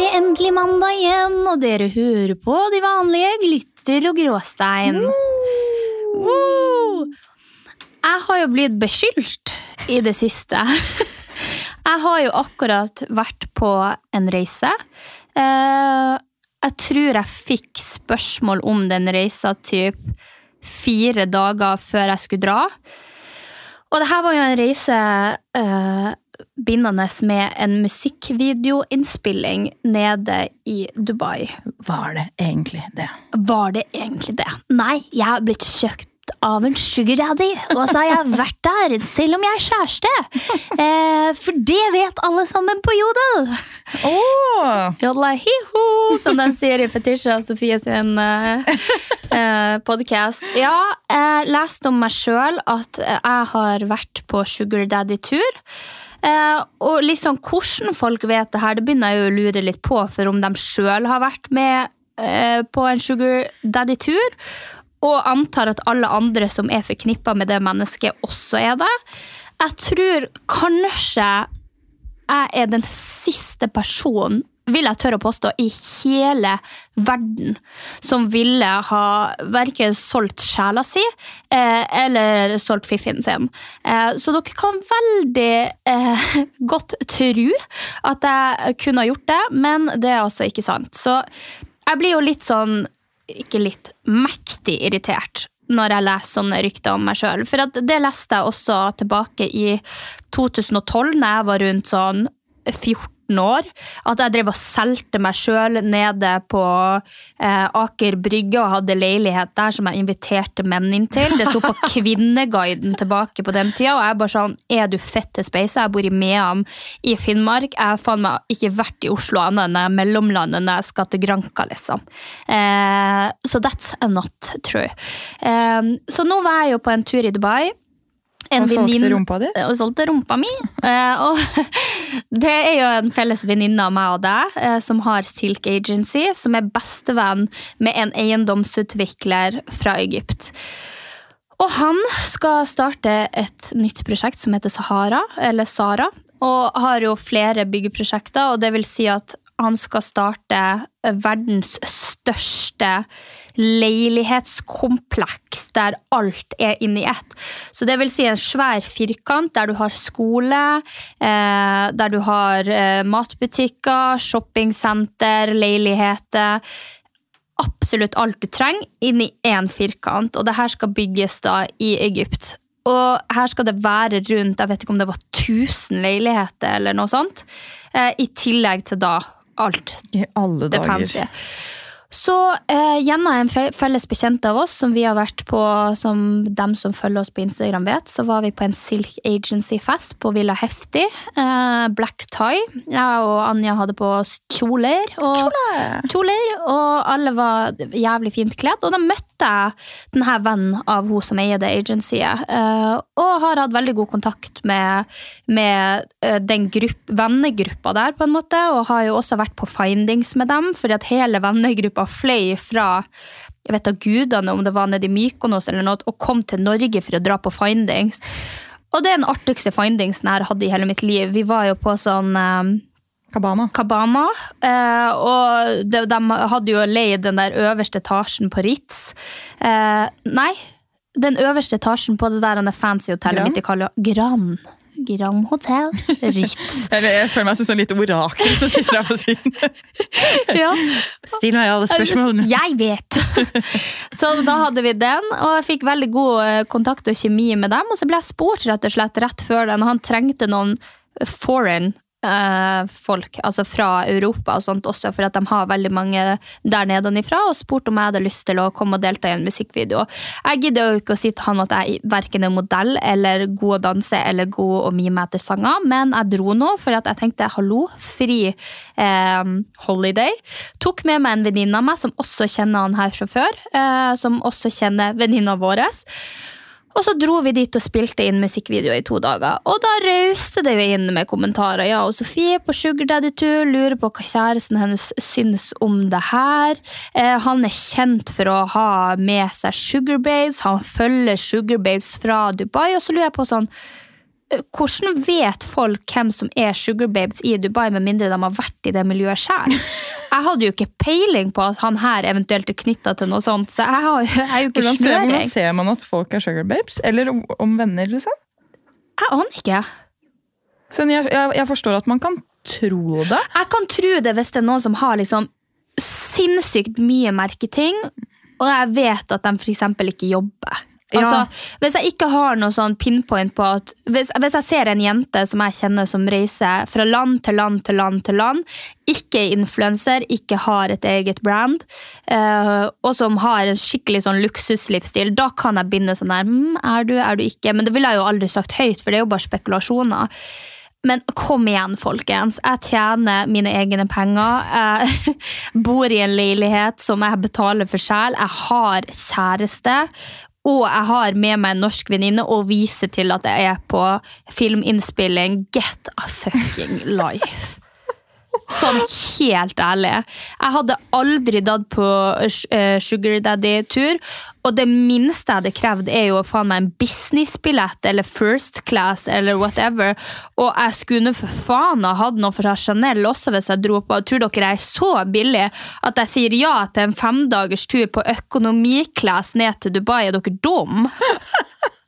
Var det endelig mandag igjen, og dere hører på de vanlige Glitter og Gråstein. Woo! Jeg har jo blitt beskyldt i det siste. Jeg har jo akkurat vært på en reise. Eh, Jeg tror jeg fikk spørsmål om den reisa typ fire dager før jeg skulle dra. Og det her var jo en reise eh, bindende med en musikkvideoinnspilling nede i Dubai. Var det egentlig det? Var det egentlig det? Nei, jeg har blitt kjøpt av en sugar daddy, og så har jeg vært der, selv om jeg er kjæreste. Eh, for det vet alle sammen på Jodel. Åh! Jodla hiho, som den sier i Fetisha Sofie sin eh, podkast. Ja, jeg leste om meg sjøl at jeg har vært på sugar daddy-tur. Eh, og liksom hvordan folk vet det her, det begynner jeg jo å lure litt på, for om de sjøl har vært med eh, på en sugar daddy-tur. Og antar at alle andre som er forknippa med det mennesket, også er det. Jeg tror kanskje jeg er den siste personen, vil jeg tørre å påstå, i hele verden som ville ha verken solgt sjela si eh, eller solgt fiffien sin. Eh, så dere kan veldig eh, godt tro at jeg kunne ha gjort det, men det er altså ikke sant. Så jeg blir jo litt sånn ikke litt mektig irritert når jeg leser sånne rykter om meg sjøl. For det leste jeg også tilbake i 2012, når jeg var rundt sånn 14 år. At jeg drev og solgte meg sjøl nede på eh, Aker Brygge og hadde leilighet der som jeg inviterte menn inn til. Det sto på Kvinneguiden tilbake på den tida, og jeg bare sånn Er du fette speisa? Jeg bor i Mehamn i Finnmark. Jeg har faen meg ikke vært i Oslo annet enn jeg mellomlandet når jeg skal til Granka, liksom. Eh, så that's a not true. Eh, så nå var jeg jo på en tur i Dubai. En Og solgte rumpa di? Og solgte rumpa mi. Eh, og det er jo en felles venninne av meg og deg, eh, som har Silk Agency, som er bestevenn med en eiendomsutvikler fra Egypt. Og han skal starte et nytt prosjekt som heter Sahara, eller Sara, og har jo flere byggeprosjekter, og det vil si at han skal starte verdens største leilighetskompleks der alt er inni ett. Så det vil si en svær firkant der du har skole, eh, der du har eh, matbutikker, shoppingsenter, leiligheter absolutt alt du trenger inni i én firkant, og det her skal bygges da i Egypt. Og her skal det være rundt jeg vet ikke om det var 1000 leiligheter eller noe sånt, eh, i tillegg til da alt I alle det dager. Så eh, gjennom en felles bekjent av oss, som vi har vært på, som dem som følger oss på Instagram vet, så var vi på en Silk Agency-fest på Villa Heftig. Eh, black tie. Jeg og Anja hadde på oss kjoler. Og, kjoler, og alle var jævlig fint kledd. Og da møtte jeg denne vennen av hun som eier det agencyet, eh, og har hatt veldig god kontakt med, med eh, den grupp, vennegruppa der, på en måte, og har jo også vært på findings med dem, fordi at hele vennegruppa fløy fra jeg vet da gudene om det var nede i Mykonos eller noe, og kom til Norge for å dra på findings. Og det er den artigste findingsen jeg har hatt i hele mitt liv. Vi var jo på sånn eh, Cabana. Cabana. Eh, og de, de hadde jo leid den der øverste etasjen på Ritz. Eh, nei, den øverste etasjen på det der er fancy hotellet Gran? mitt i Kalle. Gran. Grand Hotel Ritz. Jeg føler meg som sånn lite orakel som sitter her på siden. ja. Still meg alle spørsmålene. Jeg vet! så da hadde vi den, og jeg fikk veldig god eh, kontakt og kjemi med dem. Og så ble jeg spurt rett og slett rett før den, og han trengte noen foreign eh, folk, altså fra Europa og sånt også, for at de har veldig mange der nedenifra, og spurte om jeg hadde lyst til å komme og delta i en musikkvideo. Jeg gidder jo ikke å si til han at jeg verken er modell eller god å danse eller god å mime etter sanger, men jeg dro nå, for at jeg tenkte hallo, fri eh, holiday. Tok med meg en venninne av meg som også kjenner han her fra før, eh, som også kjenner venninna vår. Og så dro vi dit og spilte inn musikkvideo i to dager. Og da rauste det jo inn med kommentarer. Ja, og Sofie på Sugar Daddy-tur lurer på hva kjæresten hennes syns om det her. Eh, han er kjent for å ha med seg Sugar Babes. Han følger Sugar Babes fra Dubai. Og så lurer jeg på sånn hvordan vet folk hvem som er sugarbabes i Dubai, med mindre de har vært i det miljøet sjøl? Jeg hadde jo ikke peiling på at han her eventuelt er knytta til noe sånt, så jeg, har, jeg er jo ikke Hvordan ser, hvordan ser man at folk er sugarbabes? Eller om, om venner, liksom? Jeg aner ikke. Sånn, jeg, jeg, jeg forstår at man kan tro det. Jeg kan tro det hvis det er noen som har liksom sinnssykt mye merketing, og jeg vet at de f.eks. ikke jobber. Altså, Hvis jeg ikke har noe sånn pinpoint på at hvis, hvis jeg ser en jente som jeg kjenner som reiser fra land til land til land, til land, ikke er influenser, ikke har et eget brand, eh, og som har en skikkelig sånn luksuslivsstil, da kan jeg begynne sånn der mm, Er du, er du ikke? Men det ville jeg jo aldri sagt høyt, for det er jo bare spekulasjoner. Men kom igjen, folkens. Jeg tjener mine egne penger. Jeg bor i en leilighet som jeg betaler for selv. Jeg har kjæreste. Og jeg har med meg en norsk venninne og viser til at jeg er på filminnspilling. Get a fucking life. Sånn helt ærlig. Jeg hadde aldri dratt på eh, Sugar Daddy-tur, og det minste jeg hadde krevd, er jo å få meg en businessbillett eller first class eller whatever. Og jeg skulle for faen ha hatt noe fra Chanel også hvis jeg dro på. Tror dere jeg er så billig at jeg sier ja til en femdagers tur på økonomiklass ned til Dubai? Er dere dum?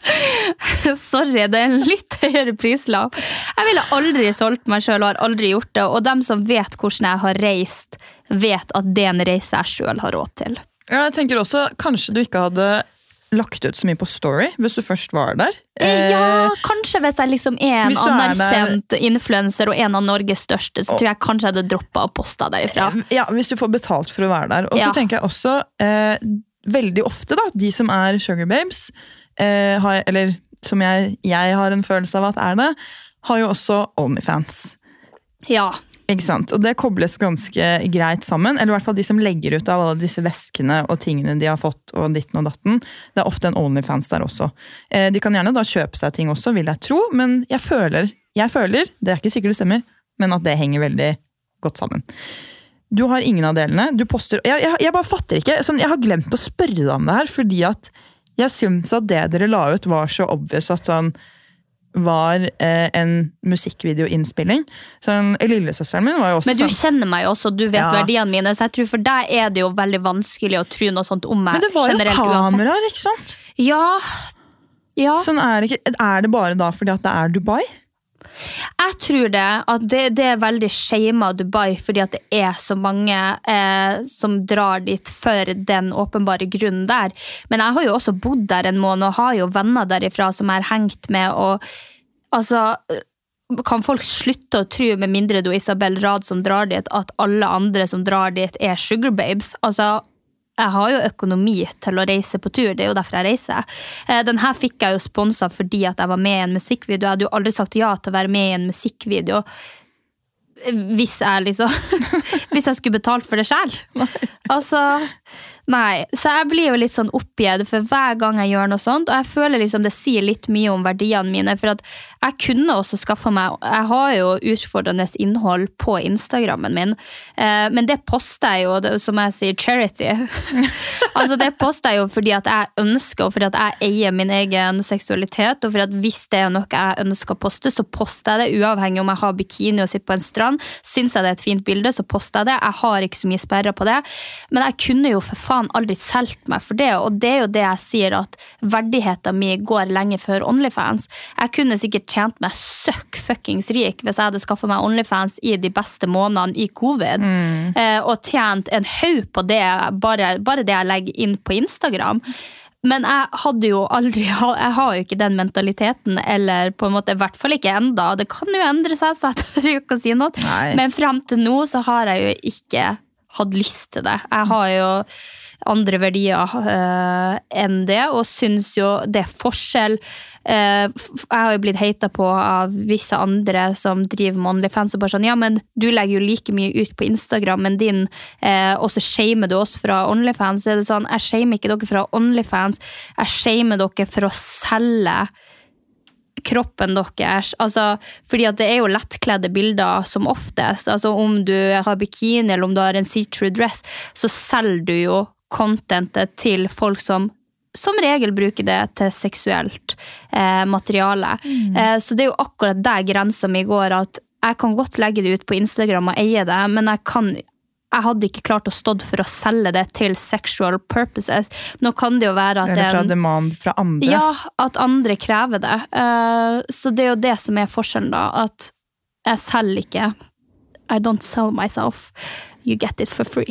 Sorry, det er en litt høyere prislapp. Jeg ville aldri solgt meg sjøl og har aldri gjort det. Og dem som vet hvordan jeg har reist, vet at det er en reise jeg sjøl har råd til. Ja, jeg tenker også, Kanskje du ikke hadde lagt ut så mye på Story hvis du først var der. Eh, Ja, kanskje hvis jeg liksom er en er anerkjent influenser og en av Norges største, så tror jeg kanskje jeg hadde droppa å poste derifra. Ja, Hvis du får betalt for å være der. Og så Ja. tenker jeg også, eh, veldig ofte, da, de som er sugar babes, eh, har, eller som jeg, jeg har en følelse av at er det, har jo også Onlyfans. Ja. Ikke sant? Og det kobles ganske greit sammen. Eller i hvert fall de som legger ut av alle disse veskene og tingene de har fått. og ditten og datten. Det er ofte en Onlyfans der også. Eh, de kan gjerne da kjøpe seg ting også, vil jeg tro, men jeg føler, jeg føler, det er ikke sikkert det stemmer, men at det henger veldig godt sammen. Du har ingen av delene. Du poster Jeg, jeg, jeg bare fatter ikke. Sånn, jeg har glemt å spørre deg om det her, fordi at jeg syns at det dere la ut, var så obvious at sånn var eh, en musikkvideoinnspilling. Sånn, Lillesøsteren min var jo også Men du sånn kjenner meg jo også, du vet Ja. verdiene mine, så jeg tror for deg er det jo veldig vanskelig å tro noe sånt om meg. Men det var jo kameraer, ikke sant? Ja. ja. Sånn er, det ikke, er det bare da fordi at det er Dubai? Jeg tror det, at det, det er veldig shama Dubai fordi at det er så mange eh, som drar dit for den åpenbare grunnen der. Men jeg har jo også bodd der en måned og har jo venner derifra som jeg har hengt med. og altså, Kan folk slutte å tro, med mindre du er Isabel Rad som drar dit, at alle andre som drar dit, er sugarbabes? Altså, jeg har jo økonomi til å reise på tur, det er jo derfor jeg reiser. Eh, Den her fikk jeg jo sponsa fordi at jeg var med i en musikkvideo. Jeg hadde jo aldri sagt ja til å være med i en musikkvideo eh, hvis jeg liksom Hvis jeg skulle betalt for det sjøl. Altså Nei. Så jeg blir jo litt sånn oppgitt for hver gang jeg gjør noe sånt, og jeg føler liksom det sier litt mye om verdiene mine. For at jeg kunne også skaffa meg Jeg har jo utfordrende innhold på Instagrammen min, eh, men det poster jeg jo, det- som jeg sier, charity. altså Det poster jeg jo fordi at jeg ønsker, og fordi at jeg eier min egen seksualitet. Og fordi at hvis det er noe jeg ønsker å poste, så poster jeg det, uavhengig om jeg har bikini og sitter på en strand. Syns jeg det er et fint bilde, så poster jeg det. Jeg har ikke så mye sperrer på det. Men jeg kunne jo for faen han aldri solgt meg for det. Og det er jo det jeg sier, at verdigheten min går lenge før Onlyfans. Jeg kunne sikkert tjent meg søkk fuckings rik hvis jeg hadde skaffa meg Onlyfans i de beste månedene i covid, eh, og tjent en haug på det, bare, bare det jeg legger inn på Instagram. Men jeg hadde jo aldri Jeg har jo ikke den mentaliteten, eller på en måte i hvert fall ikke enda. Det kan jo endre seg, så jeg tør ikke å si noe. Nei. Men fram til nå så har jeg jo ikke hatt lyst til det. Jeg har jo andre verdier uh, enn det, og syns jo det er forskjell. Uh, jeg har jo blitt heita på av visse andre som driver med OnlyFans, og bare sånn ja, men du legger jo like mye ut på Instagram enn din, uh, og så shamer du oss fra OnlyFans. Så er det sånn, jeg shamer ikke dere fra OnlyFans, jeg shamer dere for å selge kroppen deres. Altså, fordi at det er jo lettkledde bilder som oftest. Altså, om du har bikini eller om du har en see-through dress, så selger du jo contentet til folk som som regel bruker det til seksuelt eh, materiale. Eh, så det er jo akkurat der grensa mi går, at jeg kan godt legge det ut på Instagram og eie det, men jeg kan jeg hadde ikke klart å stått for å selge det til sexual purposes. Nå kan det jo være at Eller er fra en demand fra andre. ja, at andre krever det. Eh, så det er jo det som er forskjellen, da. At jeg selger ikke. I don't sell myself. You get it for free.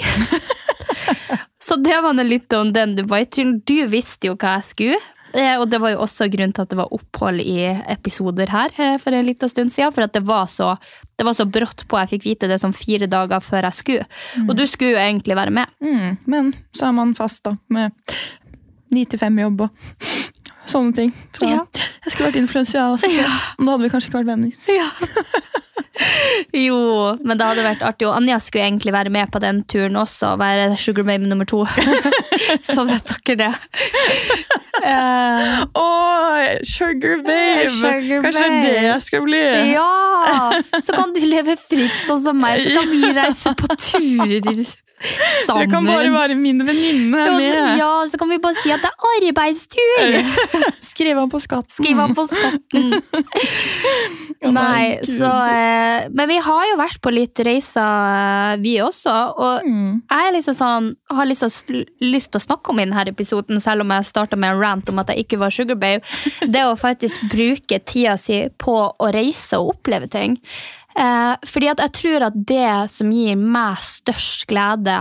så det var nå litt om den Dubai-turen. Du visste jo hva jeg skulle. Eh, Og det var jo også grunnen til at det var opphold i episoder her eh, for en liten stund siden. For det var så, det var så brått på. Jeg fikk vite det som fire dager før jeg skulle. Og du skulle jo egentlig være med. Mm, men så er man fast, da, med ni til fem jobb og sånne ting. Så Ja. jeg skulle vært influenser, jeg Ja. Da hadde vi kanskje ikke vært venner. Jo, men det hadde vært artig. Og Anja skulle egentlig være med på den turen også, og være sugar Mame nummer to. Så vet dere det. Uh, Åh, sugar babe! Sugar Kanskje babe. det jeg skal bli? ja! Så kan du leve fritt sånn som meg, så kan vi reise på turer sammen. Du kan bare være min venninne med. Ja, så kan vi bare si at det er arbeidstur! Skriv han på skatten. Skriv han på skatten. Nei, så eh, Men vi har jo vært på litt reiser, eh, vi også. Og Mm. jeg liksom sånn, har å, lyst til å snakke om i denne episoden, selv om jeg starta med en rant om at jeg ikke var sugar babe. Det å faktisk bruke tida si på å reise og oppleve ting. Eh, fordi at jeg tror at det som gir meg størst glede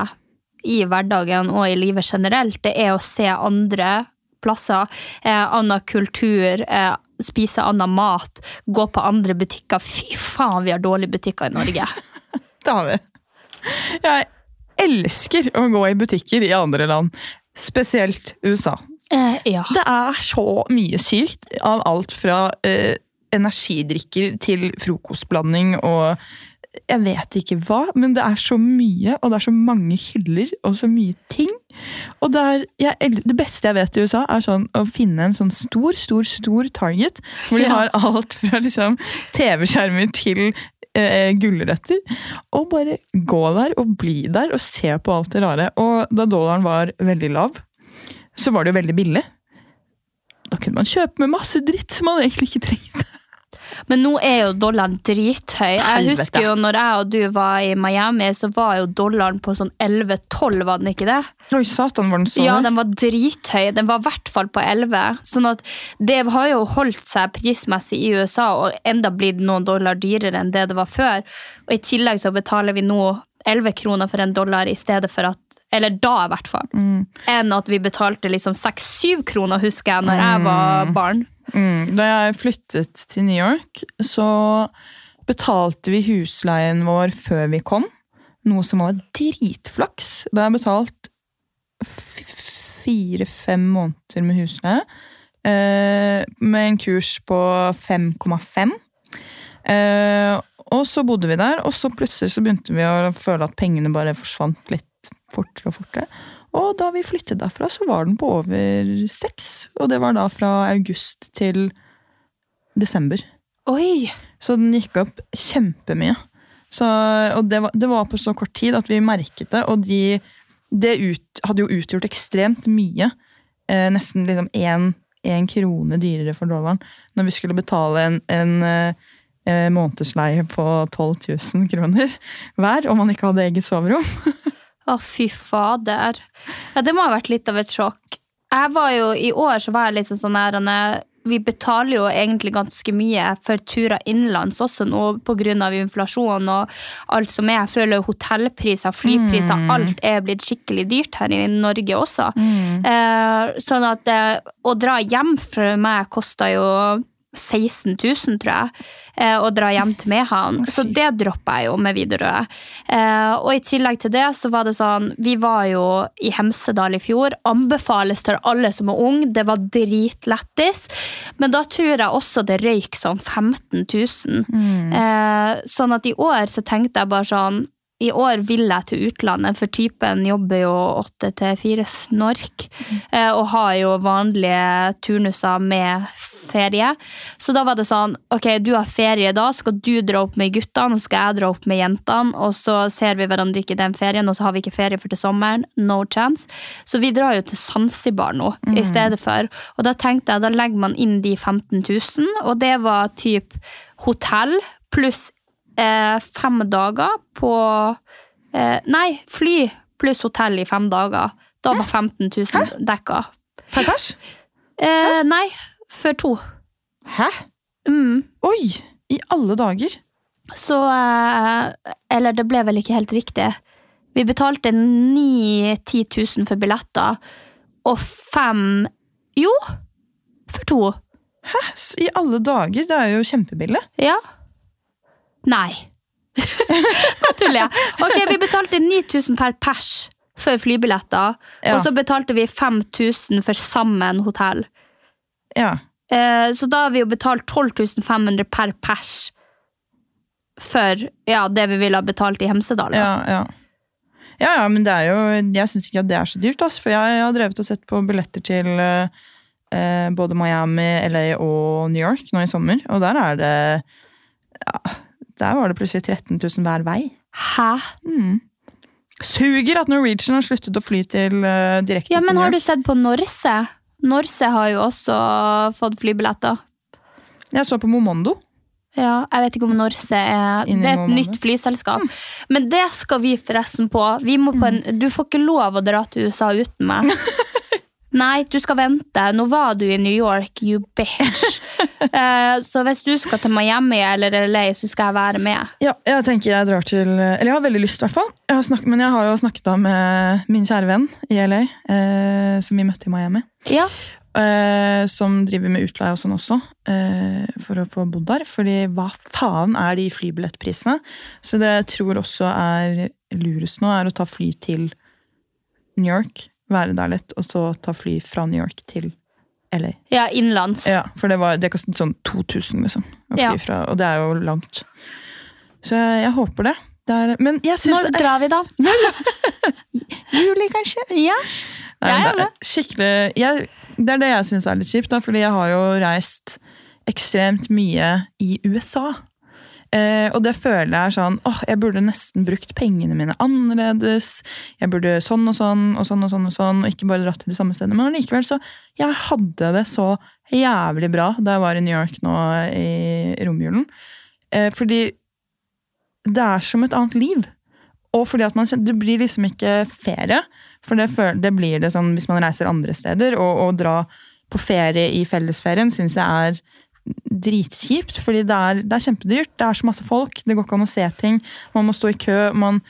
i hverdagen og i livet generelt, det er å se andre plasser, eh, annen kultur, eh, spise annen mat, gå på andre butikker. Fy faen, vi har dårlige butikker i Norge. Det har vi. Jeg elsker å gå i butikker i andre land. Spesielt USA. Eh, ja. Det er så mye sykt av alt fra eh, energidrikker til frokostblanding og jeg vet ikke hva, men det er så mye, og det er så mange hyller og så mye ting. Og det, er, jeg, det beste jeg vet i USA, er sånn å finne en sånn stor, stor, stor Target, hvor de har alt fra liksom TV-skjermer til eh, gulrøtter. Og bare gå der og bli der og se på alt det rare. Og da dollaren var veldig lav, så var det jo veldig billig. Da kunne man kjøpe med masse dritt som man egentlig ikke trengte. Men nå er jo dollaren drithøy. Jeg husker jo når jeg og du var i Miami, så var jo dollaren på sånn 11-12, var den ikke det? Oi, satan, var den så Ja, den var drithøy. Den var i hvert fall på 11. Sånn at det har jo holdt seg prismessig i USA, og enda blitt noen dollar dyrere enn det det var før. Og i tillegg så betaler vi nå 11 kroner for en dollar i stedet for at eller da, i hvert fall. Enn at vi betalte liksom 6-7 kroner, husker jeg, når jeg var barn. Mm, da jeg flyttet til New York, så betalte vi husleien vår før vi kom. Noe som var dritflaks. Da har jeg betalt fire-fem måneder med husleie. Eh, med en kurs på 5,5. Eh, og så bodde vi der, og så plutselig så begynte vi å føle at pengene bare forsvant litt fortere og fortere. Og da vi flyttet derfra, så var den på over seks. Og det var da fra august til desember. Oi! Så den gikk opp kjempemye. Så, og det var, det var på så kort tid at vi merket det, og de, det ut, hadde jo utgjort ekstremt mye. Eh, nesten liksom én krone dyrere for dollaren når vi skulle betale en, en eh, eh, månedsleie på 12 000 kroner hver om man ikke hadde eget soverom. Å, fy fader. Ja, det må ha vært litt av et sjokk. Jeg var jo, I år så var jeg litt sånn her Vi betaler jo egentlig ganske mye for turer innenlands også nå pga. inflasjon og alt som er. Jeg føler hotellpriser, flypriser, alt er blitt skikkelig dyrt her i Norge også. Eh, sånn at eh, å dra hjem for meg kosta jo 16 000, tror jeg, og dra hjem til Mehamn. Så det droppa jeg jo med Widerøe. Eh, og i tillegg til det så var det sånn Vi var jo i Hemsedal i fjor. Anbefales til alle som er unge. Det var dritlættis. Men da tror jeg også det røyk sånn 15 000. Mm. sånn at i år så tenkte jeg bare sånn i år vil jeg til utlandet, for typen jobber jo åtte til fire snork. eh, Og har jo vanlige turnuser med ferie. Så da var det sånn, ok, du har ferie da, skal du dra opp med guttene, og skal jeg dra opp med jentene, og så ser vi hverandre ikke den ferien, og så har vi ikke ferie for til sommeren. No chance. Så vi drar jo til Zanzibar nå, i stedet for. Og da tenkte jeg, da legger man inn de 15 000, og det var typ hotell pluss eh, fem dager på eh, Nei, fly pluss hotell i fem dager. Da var 15 000 dekka. Per pers? Eh, nei, for to. Hæ? Mm. Oi! I alle dager. Så eh, Eller det ble vel ikke helt riktig. Vi betalte 9 10 000 for billetter, og fem Jo! For to. Hæ? I alle dager? Det er jo kjempebillig. Ja. Nei. Nå tuller jeg. Ok, vi betalte 9000 per pers for flybilletter, Ja. og så betalte vi 5000 for sammen hotell. Ja. Eh, så da har vi jo betalt 12 500 per pers for ja, det vi ville ha betalt i Hemsedal. Ja, ja. Ja, ja, men det er jo Jeg syns ikke at det er så dyrt, Altså, for jeg, jeg har drevet og sett på billetter til eh, både Miami, LA og New York nå i sommer, og der er det ja, Der var det plutselig 13 000 hver vei. Hæ? Mm. Suger at Norwegian har sluttet å fly til uh, direkte Ja, men har du sett på Norse? Norse har jo også fått flybilletter. Jeg så på Momondo. Ja, jeg vet ikke om Norse er Inni Det er et Momondo. nytt flyselskap. Men det skal vi forresten på. På en, du får ikke lov å dra til USA uten meg. Nei, du skal vente. Nå var du i New York, you bitch. uh, så hvis du skal til Miami eller LA, så skal jeg være med. Ja, jeg tenker jeg drar til Eller jeg har veldig lyst, i hvert fall. Jeg har snakket, men jeg har jo snakket med min kjære venn i LA, uh, som vi møtte i Miami. Ja, Uh, som driver med utleie og sånn også, eh, for å få bodd der. Fordi hva faen er de flybillettprisene? Så det jeg tror også er lurest nå, er å ta fly til New York, være der litt, og så ta fly fra New York til LA. ja innenlands. Ja, For det, var, det kostet sånn 2000, liksom. Å fly Ja. fra, og det er jo langt. Så jeg, jeg håper det. det er, men jeg syns Når det er drar vi, da? juli, kanskje? Ja. Nei, Jeg er skikkelig, jeg, det er det jeg syns er litt kjipt, da, fordi jeg har jo reist ekstremt mye i USA. Eh, og det føler jeg er sånn åh, jeg burde nesten brukt pengene mine annerledes. Jeg burde sånn og sånn og sånn og sånn, og sånn, og ikke bare dratt til de samme stedene. Men allikevel så jeg hadde det så jævlig bra da jeg var i New York nå i romjulen. Eh, fordi det er som et annet liv. Og fordi at man, det blir liksom ikke ferie. For det, det blir det sånn hvis man reiser andre steder. Og å dra på ferie i fellesferien syns jeg er dritkjipt. Fordi det er, det er kjempedyrt. Det er så masse folk. Det går ikke an å se ting. Man må stå i kø. Man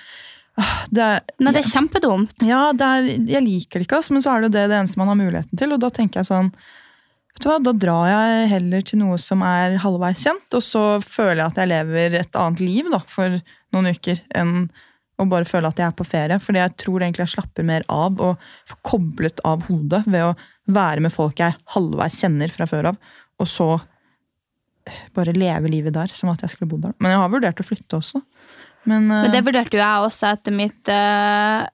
det er, Nei, det er kjempedumt. ja, det er, jeg liker det ikke, men så er det jo det, det eneste man har muligheten til. Og da tenker jeg sånn Vet du hva, Da drar jeg heller til noe som er halvveis kjent, og så føler jeg at jeg lever et annet liv da, for noen uker enn å bare føle at jeg er på ferie. Fordi jeg tror egentlig jeg slapper mer av og får koblet av hodet ved å være med folk jeg halvveis kjenner fra før av, og så bare leve livet der som at jeg skulle bodd der. Men jeg har vurdert å flytte også. Men, Men eh, det vurderte jo jeg også etter mitt eh, eh,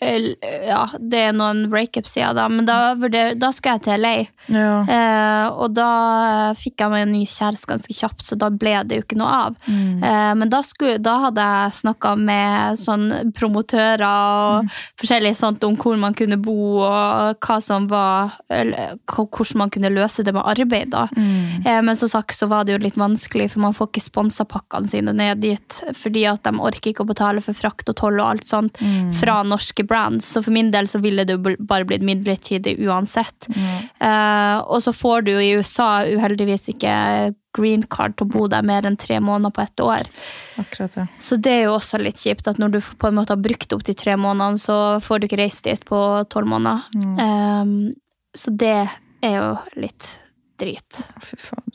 Ja, det er noen breakup-sider, da, men da, da skulle jeg til LA. Ja. Eh, og da fikk jeg meg en ny kjæreste ganske kjapt, så da ble det jo ikke noe av. Mm. Eh, men da, skulle, da hadde jeg snakka med sånn promotører og Mm. forskjellig sånt om hvor man kunne bo, og hva som var eller, hvordan man kunne løse det med arbeid. da. Mm. Eh, men som sagt så var det jo litt vanskelig, for man får ikke sponsa pakkene sine ned dit, fordi at de orker ikke å betale for frakt og toll og alt sånt Mm. fra norske brands. Så for min del så ville det jo bare blitt midlertidig uansett. Eh, og så får du jo i USA uheldigvis ikke green card til å bo der mer enn tre måneder på ett år. Akkurat, ja. Så det er jo også litt kjipt at når du på en måte har brukt opp de tre månedene, så får du ikke reist dit på tolv måneder. Eh, så det er jo litt drit.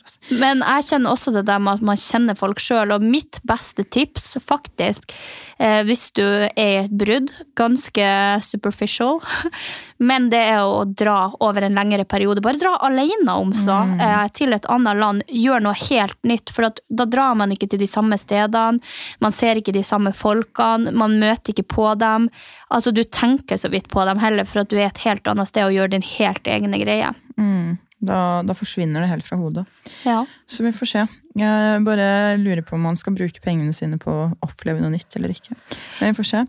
Altså. Men jeg kjenner også det der med at man kjenner folk sjøl, og mitt beste tips, faktisk, eh, hvis du er i et brudd, ganske superficial, men det er å dra over en lengre periode. Bare dra alene om så, eh, til et annet land. Gjør noe helt nytt, for at da drar man ikke til de samme stedene, man ser ikke de samme folkene, man møter ikke på dem. Altså, du tenker så vidt på dem heller, for at du er et helt annet sted og gjør din helt egne greie. Mm. Da, da forsvinner det helt fra hodet. Ja. Så vi får se. Jeg bare lurer på om man skal bruke pengene sine på å oppleve noe nytt eller ikke. Men vi får se.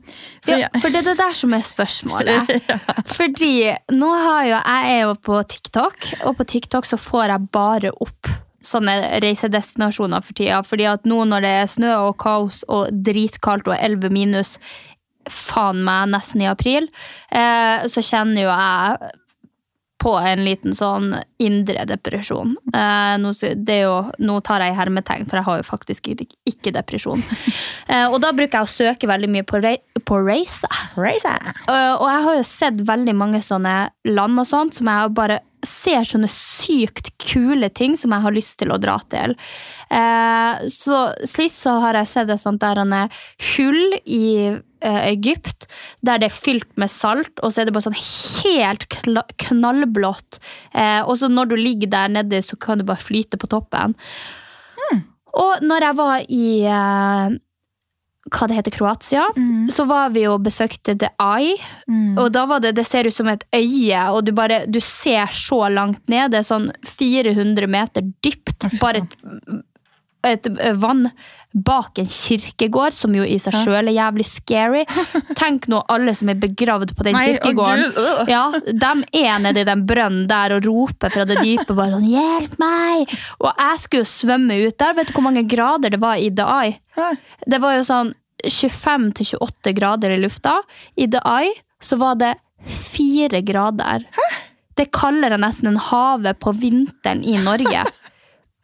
For Ja, for det er det der som er spørsmålet. Fordi nå har jo jeg er jo på TikTok, og på TikTok så får jeg bare opp sånne reisedestinasjoner for tida. Fordi at nå når det er snø og kaos og dritkaldt og 11 minus, faen meg nesten i april, eh, så kjenner jo jeg på en liten sånn indre depresjon. Eh, nå, det jo, nå tar jeg hermetegn, for jeg har jo faktisk ikke- depresjon. Eh, og da bruker jeg å søke veldig mye på, rei- på race. Uh, og jeg har jo sett veldig mange sånne land og sånt, som jeg bare ser sånne sykt kule ting som jeg har lyst til å dra til. Eh, så sist så har jeg sett et sånt der hull i eh, Egypt, der det er fylt med salt, og så er det bare sånn helt knallblått. Eh, og så når du ligger der nede, så kan du bare flyte på toppen. Og når jeg var i eh, hva det heter, Kroatia, så var vi og besøkte The Eye. Og da var det, det ser ut som et øye, og du, bare, du ser så langt ned. Det er sånn 400 meter dypt. Bare et, et vann bak en kirkegård, som jo i seg sjøl er jævlig scary. Tenk nå alle som er begravd på den Nei, kirkegården. Øh. Ja, De er nede i den brønnen der og roper fra det dype. bare sånn, 'Hjelp meg!' Og jeg skulle jo svømme ut der. Vet du hvor mange grader det var i The Eye? Det var jo sånn 25-28 grader i lufta. I The Eye så var det fire grader. Det kaller jeg nesten en havet på vinteren i Norge.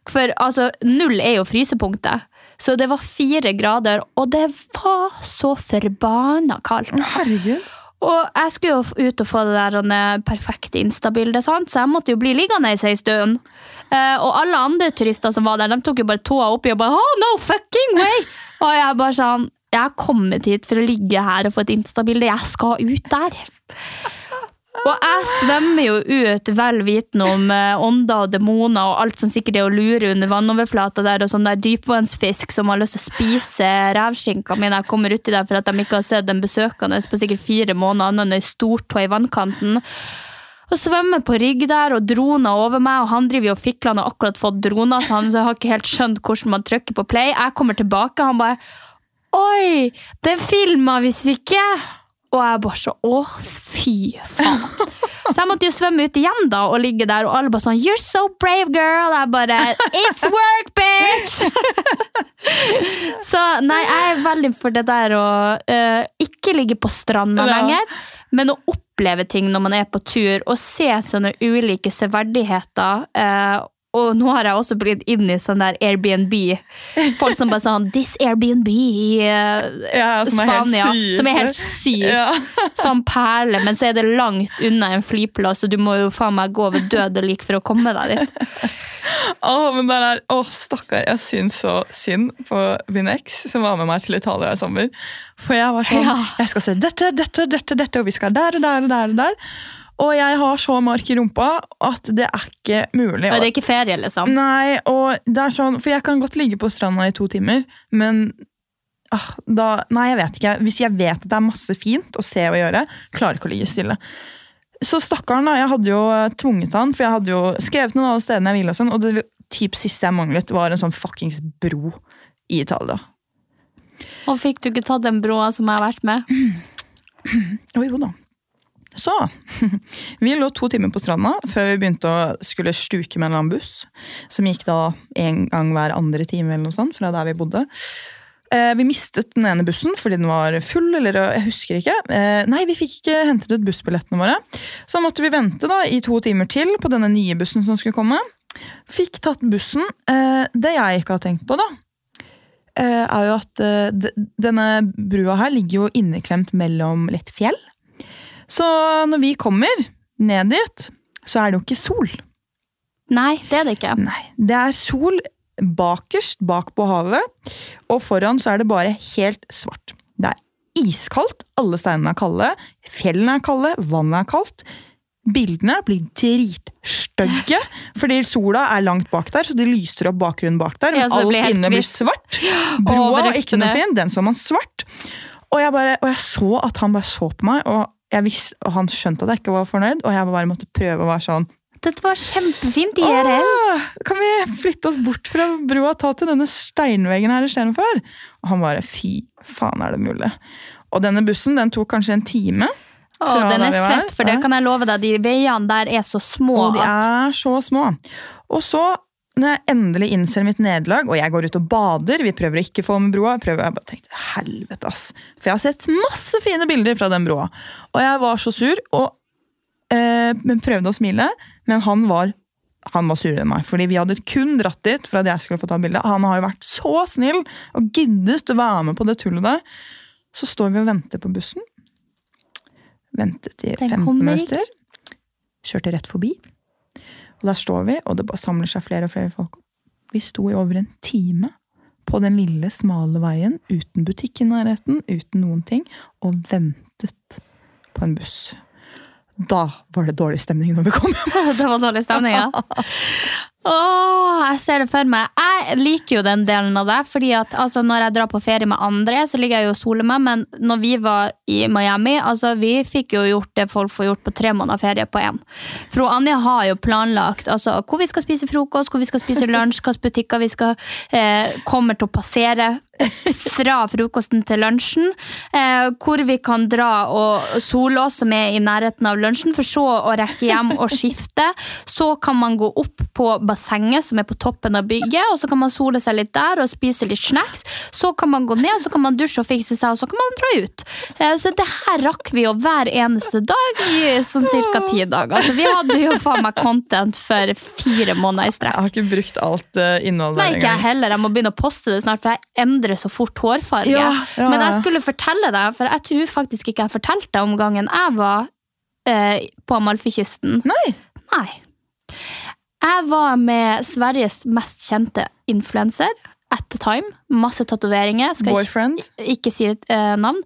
For altså, null er jo frysepunktet. Så det var fire grader, og det var så forbanna kaldt. Herregud. Og jeg skulle jo ut og få det der perfekte Insta-bildet, så jeg måtte jo bli liggende i en stund. Eh, og alle andre turister som var der, de tok jo bare tåa oppi og bare oh, no fucking way! Og jeg bare sånn Jeg har kommet hit for å ligge her og få et Insta-bilde. Jeg skal ut der. Og jeg svømmer jo ut vel vitende om eh, ånder og demoner og alt som sikkert er å lure under vannoverflata der, og sånn der dypvannsfisk som har lyst til å spise revskinka mi når jeg kommer uti der for at de ikke har sett en besøkende på sikkert fire måneder annet enn ei stortå i vannkanten. Og svømmer på rygg der, og droner over meg, og han driver jo og fikler, han har akkurat fått droner, så han så har ikke helt skjønt hvordan man trykker på play. Jeg kommer tilbake, han bare Oi, den filma visst ikke! Og jeg bare så Å, fy faen. Så jeg måtte jo svømme ut igjen da og ligge der, og alle bare sånn You're so brave, girl! Jeg bare It's work, bitch! så nei, jeg er veldig for det der å uh, ikke ligge på stranda Ja. lenger, men å oppleve ting når man er på tur, og se sånne ulike severdigheter. eh, og nå har jeg også blitt inn i sånn der Airbnb. Folk som bare sånn This Airbnb i eh, Ja, som helt Spania. Er som er helt syk. Ja. Sånn perle, men så er det langt unna en flyplass, og du må jo faen meg gå over død og lik for å komme deg dit. Å, men der er, oh, stakkar, jeg syns så synd på min eks som var med meg til Italia i sommer. For jeg var sånn Ja. Jeg skal se dette, dette, dette, dette, og vi skal der og der og der. Og der. Og jeg har så mark i rumpa at det er ikke mulig. Og det er ikke ferie, liksom. Nei, og det er sånn For jeg kan godt ligge på stranda i to timer, men ah, da, Nei, jeg vet ikke. Hvis jeg vet at det er masse fint å se og gjøre, klarer ikke å ligge stille. Så stakkaren, da. Jeg hadde jo eh, tvunget han, for jeg hadde jo skrevet noen av alle stedene jeg ville. Og sånn, og det typ siste jeg manglet, var en sånn fuckings bro i Italia. Og fikk du ikke tatt den broa som jeg har vært med? Å jo da. Så Vi lå to timer på stranda før vi begynte å skulle stuke med en annen buss. Som gikk da en gang hver andre time eller noe sånt, fra der vi bodde. Eh, vi mistet den ene bussen fordi den var full, eller jeg husker ikke. Eh, nei, vi fikk ikke hentet ut bussbillettene våre. Så måtte vi vente da i to timer til på denne nye bussen som skulle komme. Fikk tatt bussen. Eh, det jeg ikke har tenkt på, da, eh, er jo at eh, denne brua her ligger jo inneklemt mellom litt fjell. Så når vi kommer ned dit, så er det jo ikke sol. Nei, det er det ikke. Nei, det er sol bakerst bak på havet, og foran så er det bare helt svart. Det er iskaldt, alle steinene er kalde, fjellene er kalde, vannet er kaldt. Bildene blir dritstygge, fordi sola er langt bak der, så de lyser opp bakgrunnen bak der. Men ja, alt inne blir svart. Broa er ikke noe fin, den så man svart. Og jeg, bare, og jeg så at han bare så på meg, og, visste, og han skjønte at jeg ikke var fornøyd, og jeg bare måtte prøve å være sånn Dette var kjempefint IRL. Åh, kan vi flytte oss bort fra broa og ta til denne steinveggen her istedenfor? Og han bare fy faen, er det mulig? Og denne bussen den tok kanskje en time. Å, den er svett, for det kan jeg love deg. De veiene der er så små Og de er så små. Og så, når jeg endelig innser mitt nederlag, og jeg går ut og bader, vi prøver å ikke få med broa, prøver, jeg bare tenkte, helvete ass. For jeg har sett masse fine bilder fra den broa. Og jeg var så sur, og eh, men prøvde å smile, men han var han var surere enn meg, fordi vi hadde kun dratt dit for at jeg skulle få ta bilde. Han har jo vært så snill og giddet å være med på det tullet der. Så står vi og venter på bussen. Ventet i Den 15 minutter. Kjørte rett forbi. Og der står vi, og det bare samler seg flere og flere folk. Vi sto i over en time på den lille, smale veien, uten butikk i nærheten, uten noen ting, og ventet på en buss. Da var det dårlig stemning når vi kom hjem. det var dårlig stemning, ja. Åh, jeg ser det for meg. Jeg liker jo den delen av det. fordi at altså, Når jeg drar på ferie med andre, så ligger jeg jo og soler meg. Men når vi var i Miami, altså vi fikk jo gjort det folk får gjort på tre måneder ferie på én. For Anja har jo planlagt altså, hvor vi skal spise frokost, hvor vi skal spise lunsj, hvilke butikker vi skal eh, kommer til å passere fra frokosten til lunsjen. Eh, hvor vi kan dra og sole oss som er i nærheten av lunsjen, for så å rekke hjem og skifte. Så kan man gå opp på bassenget som er på toppen av bygget, og så kan man sole seg litt der og spise litt snacks. Så kan man gå ned, så kan man dusje og fikse seg, og så kan man dra ut. Eh, så det her rakk vi jo hver eneste dag i sånn cirka ti dager. Altså, vi hadde jo faen meg content for fire måneder i strekk. Jeg har ikke brukt alt uh, innholdet Nei, der ikke jeg heller. Jeg må begynne å poste det snart, for jeg endrer så fort hårfarge. Ja, ja, Men jeg skulle fortelle deg, for jeg tror faktisk ikke jeg fortalte om gangen jeg var eh, på Amalfikysten. Nei! Nei. Jeg var med Sveriges mest kjente influenser. At the time. Masse tatoveringer. Boyfriend? Ikke, ikke si et eh, navn.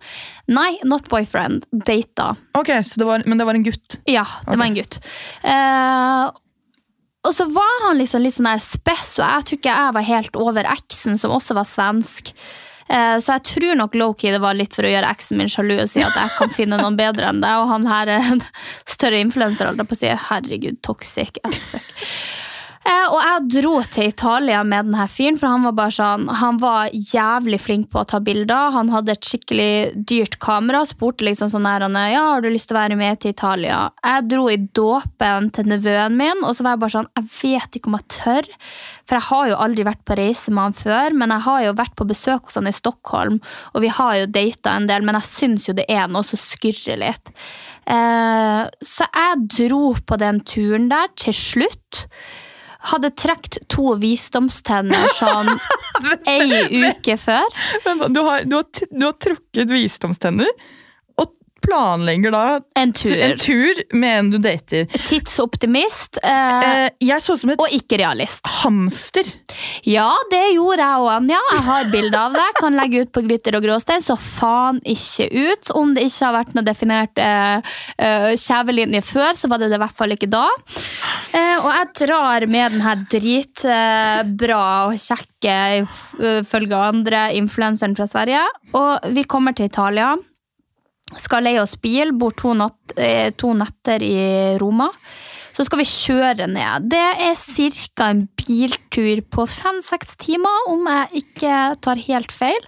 Nei, not boyfriend. Data. Ok, det var, Men det var en gutt? Ja, det var en gutt. Eh, og så var han liksom litt sånn der spess, og jeg tror ikke jeg var helt over eksen, som også var svensk. Eh, så jeg tror nok lowkey det var litt for å gjøre eksen min sjalu og si at jeg kan finne noen bedre enn deg. Og han her er en større influenser, på å si. Herregud, toxic as fuck. Eh, og jeg dro til Italia med denne fyren, for han var bare sånn Han var jævlig flink på å ta bilder. Han hadde et skikkelig dyrt kamera. Spurte liksom sånn her Ja, har du lyst til å være med til Italia. Jeg dro i dåpen til nevøen min, og så var jeg bare sånn Jeg vet ikke om jeg tør. For jeg har jo aldri vært på reise med han før, men jeg har jo vært på besøk hos han i Stockholm, og vi har jo data en del, men jeg syns jo det er noe som skurrer litt. Eh, så jeg dro på den turen der til slutt. Hadde trukket to visdomstenner sånn ei uke før. Men du har, du har, du har trukket visdomstenner, planlegger da En tur. en tur med en du dater. Tidsoptimist. Eh, Eh, jeg så ut som et og ikke realist. hamster. Ja, det gjorde jeg og Anja. Jeg har bilde av det. Kan legge ut på Glitter og gråstein. Så faen ikke ut. Om det ikke har vært noe definert eh, eh, kjevelinje før, så var det det i hvert fall ikke da. Eh, og jeg drar med den her dritbra og kjekke, ifølge andre, influenseren fra Sverige. Og vi kommer til Italia. Skal leie oss bil, bor to, natt, eh, to netter i Roma. Så skal vi kjøre ned. Det er ca. en biltur på fem-seks timer, om jeg ikke tar helt feil.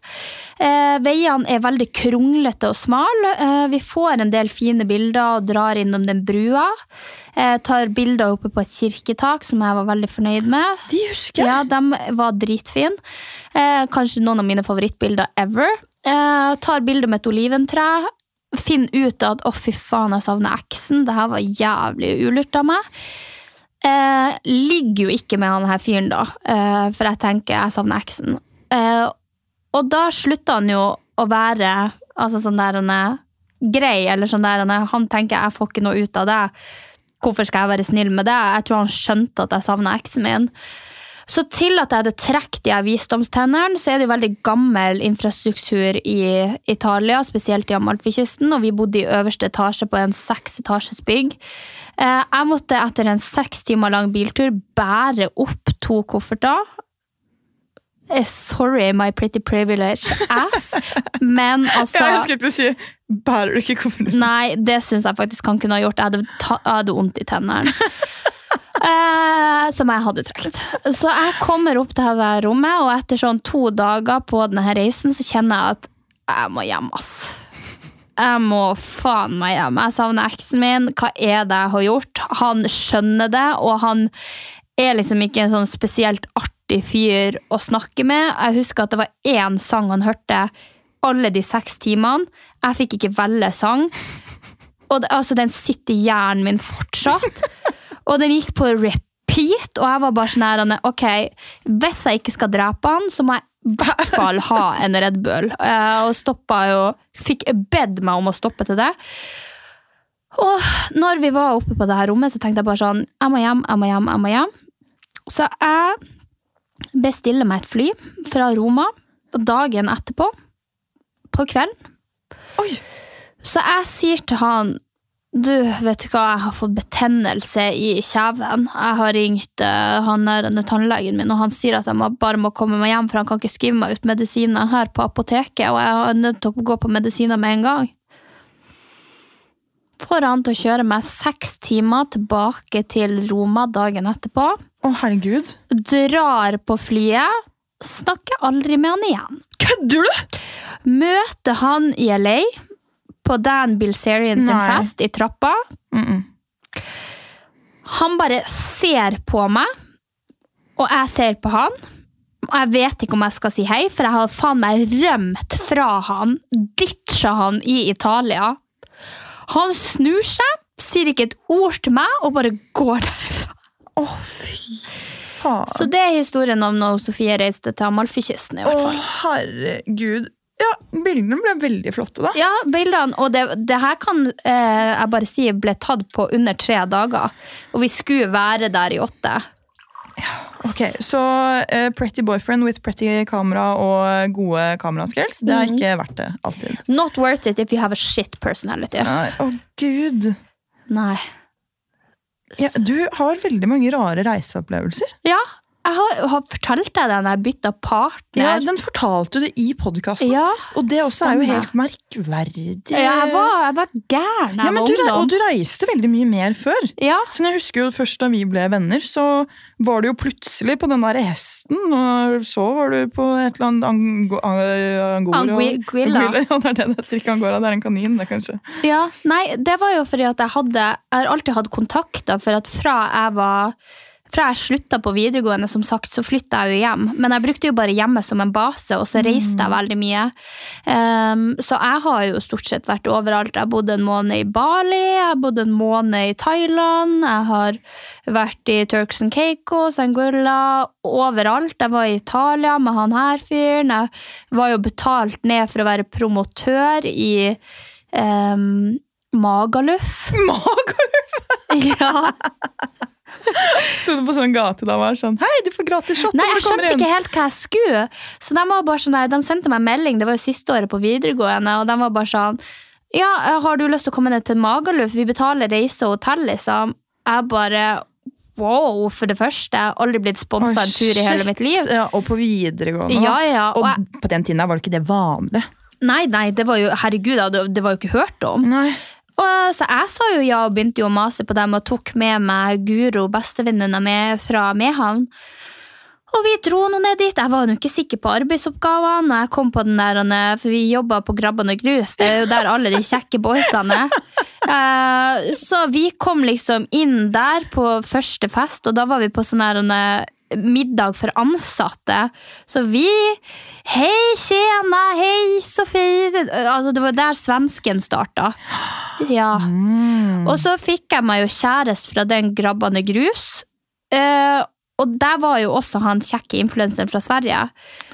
Eh, veiene er veldig kronglete og smale. Eh, vi får en del fine bilder og drar innom den brua. Eh, tar bilder oppe på et kirketak, som jeg var veldig fornøyd med. De husker jeg. Ja, de var dritfine. Eh, kanskje noen av mine favorittbilder ever. Eh, tar bilder med et oliventre. Finn ut at å, fy faen, jeg savner eksen. Det her var jævlig ulurt av meg. Eh, ligger jo ikke med han her fyren, da, eh, for jeg tenker jeg savner eksen. Eh, og da slutta han jo å være altså sånn der han er grei, eller sånn der han er Han tenker jeg får ikke noe ut av det. Hvorfor skal jeg være snill med det? Jeg tror han skjønte at jeg savna eksen min. Så til at jeg hadde trukket de visdomstennene, så er det jo veldig gammel infrastruktur i Italia, spesielt i Amalfikysten, og vi bodde i øverste etasje på en seksetasjes bygg. Eh, Jeg måtte etter en seks timer lang biltur bære opp to kofferter. Eh, Sorry, my pretty privilege ass, men altså jeg skulle ikke si Bærer du ikke kofferten? Nei, det syns jeg faktisk han kunne ha gjort. Jeg hadde, ta, jeg hadde vondt i tennene. Eh, som jeg hadde trukket. Så jeg kommer opp til det rommet, og etter sånn to dager på denne reisen, så kjenner jeg at jeg må hjem, ass. Jeg må faen meg hjem. Jeg savner eksen min. Hva er det jeg har gjort? Han skjønner det, og han er liksom ikke en sånn spesielt artig fyr å snakke med. Jeg husker at det var én sang han hørte alle de seks timene. Jeg fikk ikke velge sang. Og det, altså, den sitter i hjernen min fortsatt. Og den gikk på repeat, og jeg var bare sånn her Ok, hvis jeg ikke skal drepe han, så må jeg i hvert fall ha en Red Bull. Eh, Og stoppa jo Fikk bedt meg om å stoppe til det. Og når vi var oppe på det her rommet, så tenkte jeg bare sånn Jeg må hjem, jeg må hjem, jeg må hjem. Så jeg bestiller meg et fly fra Roma dagen etterpå, på kvelden. Oi. Så jeg sier til han du, vet du hva, jeg har fått betennelse i kjeven. Jeg har ringt uh, han der tannlegen min, og han sier at jeg bare må komme meg hjem, for han kan ikke skrive meg ut medisiner her på apoteket, og jeg er nødt til å gå på medisiner med en gang. Får han til å kjøre meg seks timer tilbake til Roma dagen etterpå. Å, herregud. Drar på flyet. Snakker aldri med han igjen. Kødder du?! Møter han i LA på Dan Bilzerian sin Nei. fest i trappa. Mm -mm. Han bare ser på meg, og jeg ser på han. Og jeg vet ikke om jeg skal si hei, for jeg har faen meg rømt fra han. Ditcha han i Italia. Han snur seg, sier ikke et ord til meg, og bare går derfra. Å, fy faen. Så det er historien om når Sofie reiste til Amalfikysten. Å, fall. herregud. Ja, bildene ble veldig flotte, da. Ja, bildene, og det, det her kan eh, jeg bare si ble tatt på under tre dager. Og vi skulle være der i åtte. Ja, Ok, Så eh, pretty boyfriend with pretty kamera og gode kameraskills, det er ikke verdt det alltid. Not worth it if you have a shit personality. Nei, Å, gud. Nei. Ja, du har veldig mange rare reiseopplevelser. Ja, jeg har, har fortalt deg det når jeg bytta partner. Ja, Den fortalte du i podkasten. Ja, og det også er jo helt merkverdig. Ja, jeg, var, jeg var gæren Ja, men du, Og du reiste veldig mye mer før. Ja, Så jeg husker jo først Da vi ble venner, så var du jo plutselig på den der hesten. Og så var du på et eller annet ango, ang- angora. Anguilla, Ja, det er det det heter. Ikke angora, det er en kanin, det, kanskje. ja. Nei, det var jo fordi at jeg hadde Jeg har alltid hatt kontakter, for at fra jeg var fra jeg slutta på videregående, som sagt, så flytta jeg jo hjem. Men jeg brukte jo bare hjemmet som en base, og så reiste jeg veldig mye. Um, så jeg har jo stort sett vært overalt. Jeg bodde en måned i Bali, jeg bodde en måned i Thailand, jeg har vært i Turks and Caicos, Anguilla, overalt. Jeg var i Italia med han her fyren. Jeg var jo betalt ned for å være promotør i um, Magaluf. Magaluf! Ja. Sto du på sånn gate da og var sånn Hei, du får gratis shot Nei, jeg skjønte ikke helt hva jeg skulle. Så de var bare sånn de sendte meg melding, det var jo siste året på videregående, og de var bare sånn Ja, har du lyst til å komme ned til Magaluf? Vi betaler reise og hotell, liksom. Jeg bare Wow, for det første. Aldri blitt sponsa en tur i hele mitt liv. Ja, og på videregående. Ja, ja. Og Og jeg, på den tiden var det ikke det vanlig. nei, nei, det var jo Herregud, det, det var jo ikke hørt om. Nei. Og, så jeg sa jo ja og begynte jo å mase på dem og tok med meg Guro, bestevenninna mi fra Mehamn. Og vi dro nå ned dit. Jeg var jo ikke sikker på arbeidsoppgavene. Og jeg kom på den der, For vi jobba på Grabban og grus. Det er jo der alle de kjekke boysene er. Eh, Så vi kom liksom inn der på første fest, og da var vi på sånn her middag for ansatte. Så vi Hei, tjena, hei, Sofie. Altså, det var der svensken starta. Ja. Og så fikk jeg meg jo kjæreste fra den Grabbane grus. Eh, og der var jo også han kjekke influenseren fra Sverige.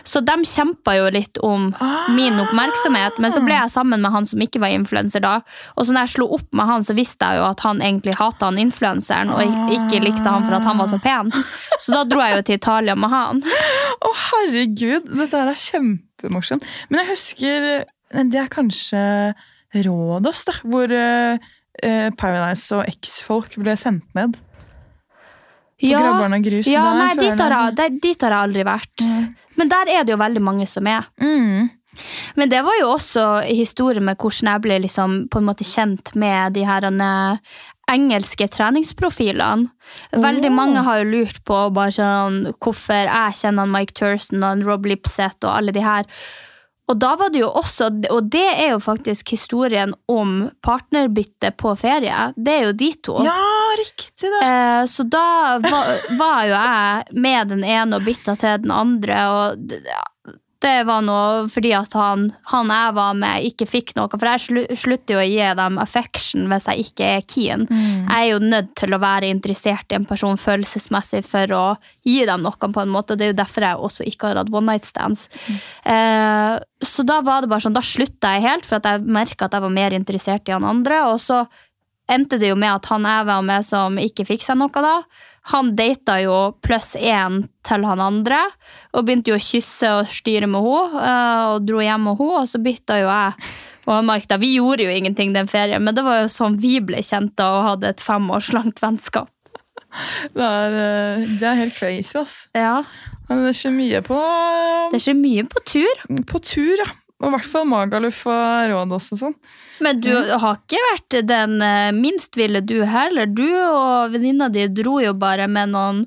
Så de kjempa jo litt om min oppmerksomhet, men så ble jeg sammen med han som ikke var influenser da. Og så når jeg slo opp med han, så visste jeg jo at han egentlig hata han influenseren, og ikke likte han for at han var så pen. Så da dro jeg jo til Italia med han. Å, herregud! Dette her er kjempemorsomt. Men jeg husker Det er kanskje Rådås, da. Hvor eh, eh, Paradise og X-folk ble sendt ned. På Grabbarna grus. ja der nei, dit har, jeg- der- dit har jeg aldri vært. Men der er det jo veldig mange som er. Mm. Men det var jo også historien med hvordan jeg ble liksom på en måte kjent med de her eh, engelske treningsprofilene. Veldig oh. mange har jo lurt på bare sånn, hvorfor jeg kjenner Mike Thurston og Rob Lipseth og alle de her. Og da var det jo også, og det er jo faktisk historien om partnerbytte på ferie. Det er jo de to. Ja, riktig det! Eh, så da var, var jo jeg med den ene og bytta til den andre, og det, det var noe fordi at han, han jeg var med, ikke fikk noe. For jeg slutter jo å gi dem affection hvis jeg ikke er keen. Jeg er jo nødt til å være interessert i en person følelsesmessig for å gi dem noe, på en måte. og Det er jo derfor jeg også ikke har hatt one night stands. Eh, så da var det bare sånn, da slutta jeg helt, for at jeg merka at jeg var mer interessert i han andre. Og så endte det jo med at han jeg var med som ikke fikk seg noe da, han data jo pluss én til han andre, og begynte jo å kysse og styre med henne, eh, og dro hjem med henne, og så bytta jo jeg og han Mark da. Vi gjorde jo ingenting den ferien, men det var jo sånn vi ble kjent og hadde et fem års langt vennskap. Det er, eh, det er helt crazy, ass. Ja, Men Det skjer mye på, det skjer mye på tur. på tur, ja. Og i hvert fall Magaluf og Råd og sånn. Men du har ikke vært den eh, minst ville du heller. Du og venninna di dro jo bare med noen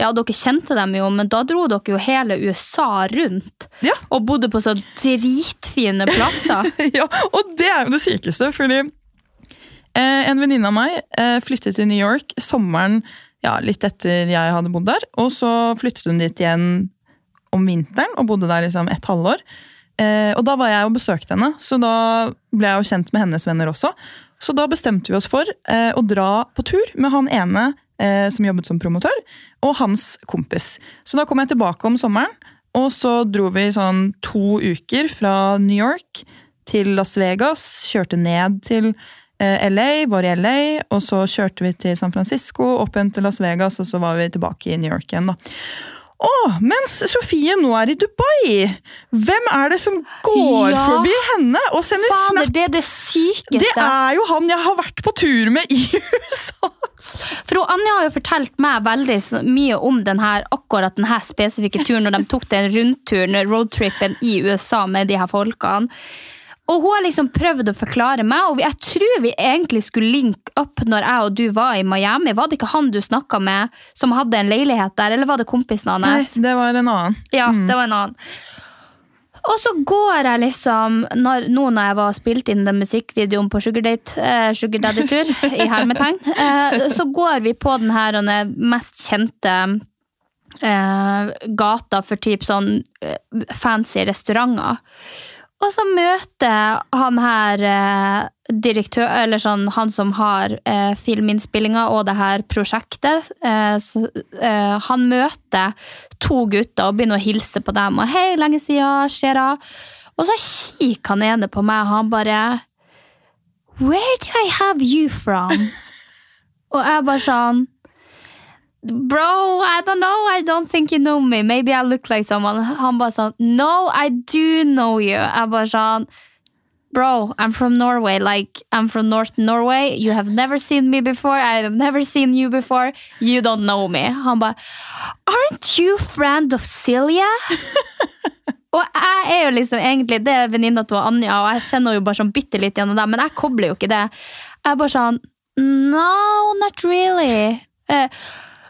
Ja, dere kjente dem jo, men da dro dere jo hele USA rundt. Ja. Og bodde på så dritfine plasser. ja, og det er jo det sykeste, fordi eh, en venninne av meg eh, flyttet til New York sommeren ja, litt etter jeg hadde bodd der. Og så flyttet hun dit igjen om vinteren og bodde der liksom et halvår. Eh, og da var jeg og besøkte henne, så da ble jeg jo kjent med hennes venner også. Så da bestemte vi oss for eh, å dra på tur med han ene eh, som jobbet som promotør, og hans kompis. Så da kom jeg tilbake om sommeren, og så dro vi sånn to uker fra New York til Las Vegas, kjørte ned til eh, LA, var i LA, og så kjørte vi til San Francisco, opp igjen til Las Vegas, og så var vi tilbake i New York igjen. da. Å, mens Sofie nå er i Dubai! Hvem er det som går Ja. forbi henne og sender Fader, snap? det er det sykeste. Det er jo han jeg har vært på tur med i USA! For Anja har jo fortalt meg veldig mye om denne, akkurat denne spesifikke turen, når de tok den rundturen, roadtrippen i USA med de her folkene. Og hun har liksom prøvd å forklare meg, og jeg tror vi egentlig skulle linke opp når jeg og du var i Miami. Var det ikke han du snakka med som hadde en leilighet der, eller var det kompisen Nei, hans? det var en annen. Ja, det var en annen. Og så går jeg liksom, når, nå når jeg var og spilte inn den musikkvideoen på Sugar, Date, eh, Sugar Daddy-tur, i hermetegn, eh, så går vi på den her den mest kjente eh, gata for typ sånn eh, fancy restauranter. Og så møter han her eh, direktør, eller sånn, han som har eh, filminnspillinga og det her prosjektet. Eh, så, eh, han møter to gutter og begynner å hilse på dem. Og 'hei, lenge siden, skjer det?' Og så kikker han ene på meg, og han bare Where do I have you from? Og jeg bare sånn Bro, I don't know. I don't think you know me. Maybe I look like someone. Han bare sånn No, I do know you. Jeg bare sånn Bro, I'm from Norway. Like, I'm from North Norway. You have never seen me before. I have never seen you before. You don't know me. Han bare Aren't you friend of Silja? og jeg er jo liksom egentlig Det er venninna til Anja, og jeg kjenner jo bare sånn bitte litt gjennom det, men jeg kobler jo ikke det. Jeg er bare sånn No, not really. Uh,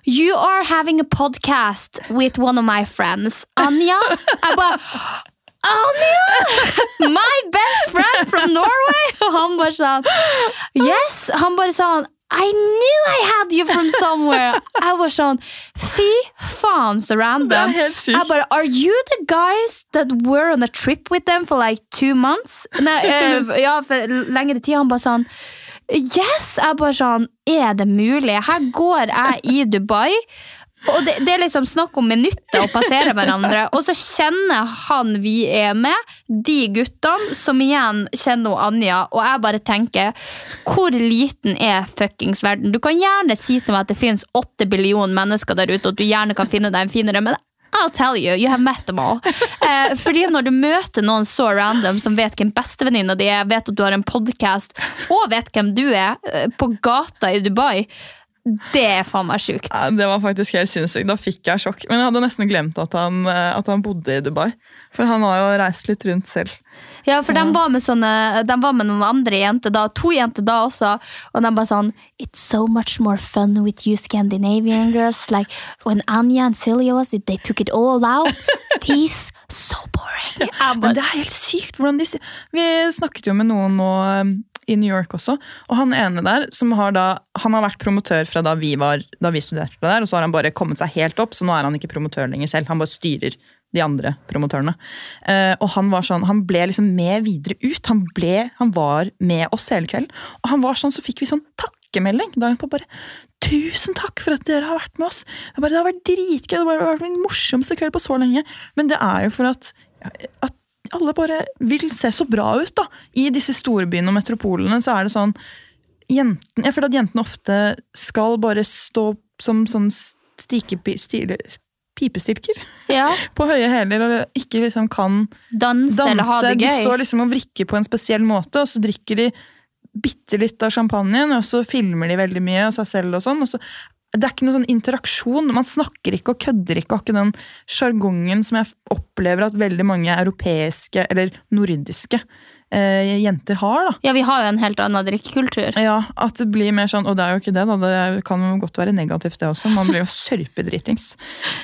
you are having a podcast with one of my friends. Anja? Jeg bare Anja! My best friend from Norway! Og han bare sånn Yes! Han bare sånn I knew I had you from somewhere! Jeg var sånn Fy faen, så random. Jeg bare Are you the guys that were on a trip with them for like two months? Nei, eh, ja, for lengre tid. Han bare sånn Yes! Jeg bare sånn Er det mulig? Her går jeg i Dubai. Og det, det er liksom snakk om minutter å passere hverandre. Og så kjenner han vi er med, de guttene, som igjen kjenner Anja. Og jeg bare tenker, hvor liten er fuckings verden? Du kan gjerne si til meg at det finnes åtte billioner mennesker der ute, og at du gjerne kan finne deg en finere. men I'll tell you, you have met them all. Eh, fordi når du møter noen så random som vet hvem bestevenninna di er, vet at du har en podkast, og vet hvem du er, eh, på gata i Dubai, det er faen meg sjukt. Ja, det var faktisk helt sinnssykt. Da fikk jeg sjokk. Men jeg hadde nesten glemt at han, eh, at han bodde i Dubai. For han har jo reist litt rundt selv. Ja, for de var med sånne De var med noen andre jenter da, to jenter da også, og de bare sånn It's so much more fun with you Scandinavian girls. Like when Anja and Silje was it, they took it all out. These so boring. Jeg Men det er helt sykt hvordan de Vi snakket jo med noen nå um, i New York også, og han ene der som har da Han har vært promotør fra da vi, var, da vi studerte der, og så har han bare kommet seg helt opp, så nå er han ikke promotør lenger selv. Han bare styrer de andre promotørene. Eh, og han var sånn, han ble liksom med videre ut. Han, ble, han var med oss hele kvelden. Og han var sånn, så fikk vi sånn takkemelding dagen på bare Tusen takk for at dere har vært med oss! Bare, det har vært dritgøy! Det har vært min morsomste kveld på så lenge. Men det er jo for at, at alle bare vil se så bra ut, da. I disse storbyene og metropolene så er det sånn jenten, Jeg føler at jentene ofte skal bare stå som sånn stike, stile, pipestilker ja, på høye hæler og ikke liksom kan danse, eller ha danse. De står liksom og vrikker på en spesiell måte, og så drikker de bitte litt av champagnen, og så filmer de veldig mye av seg selv og sånn. og så det er ikke noen sånn interaksjon. Man snakker ikke og kødder ikke. og Har ikke den sjargongen som jeg opplever at veldig mange europeiske, eller nordiske, eh, jenter har. da. Ja, vi har jo en helt annen drikkekultur. Ja, At det blir mer sånn Og det er jo ikke det, da. Det kan jo godt være negativt, det også. Man blir jo sørpedritings.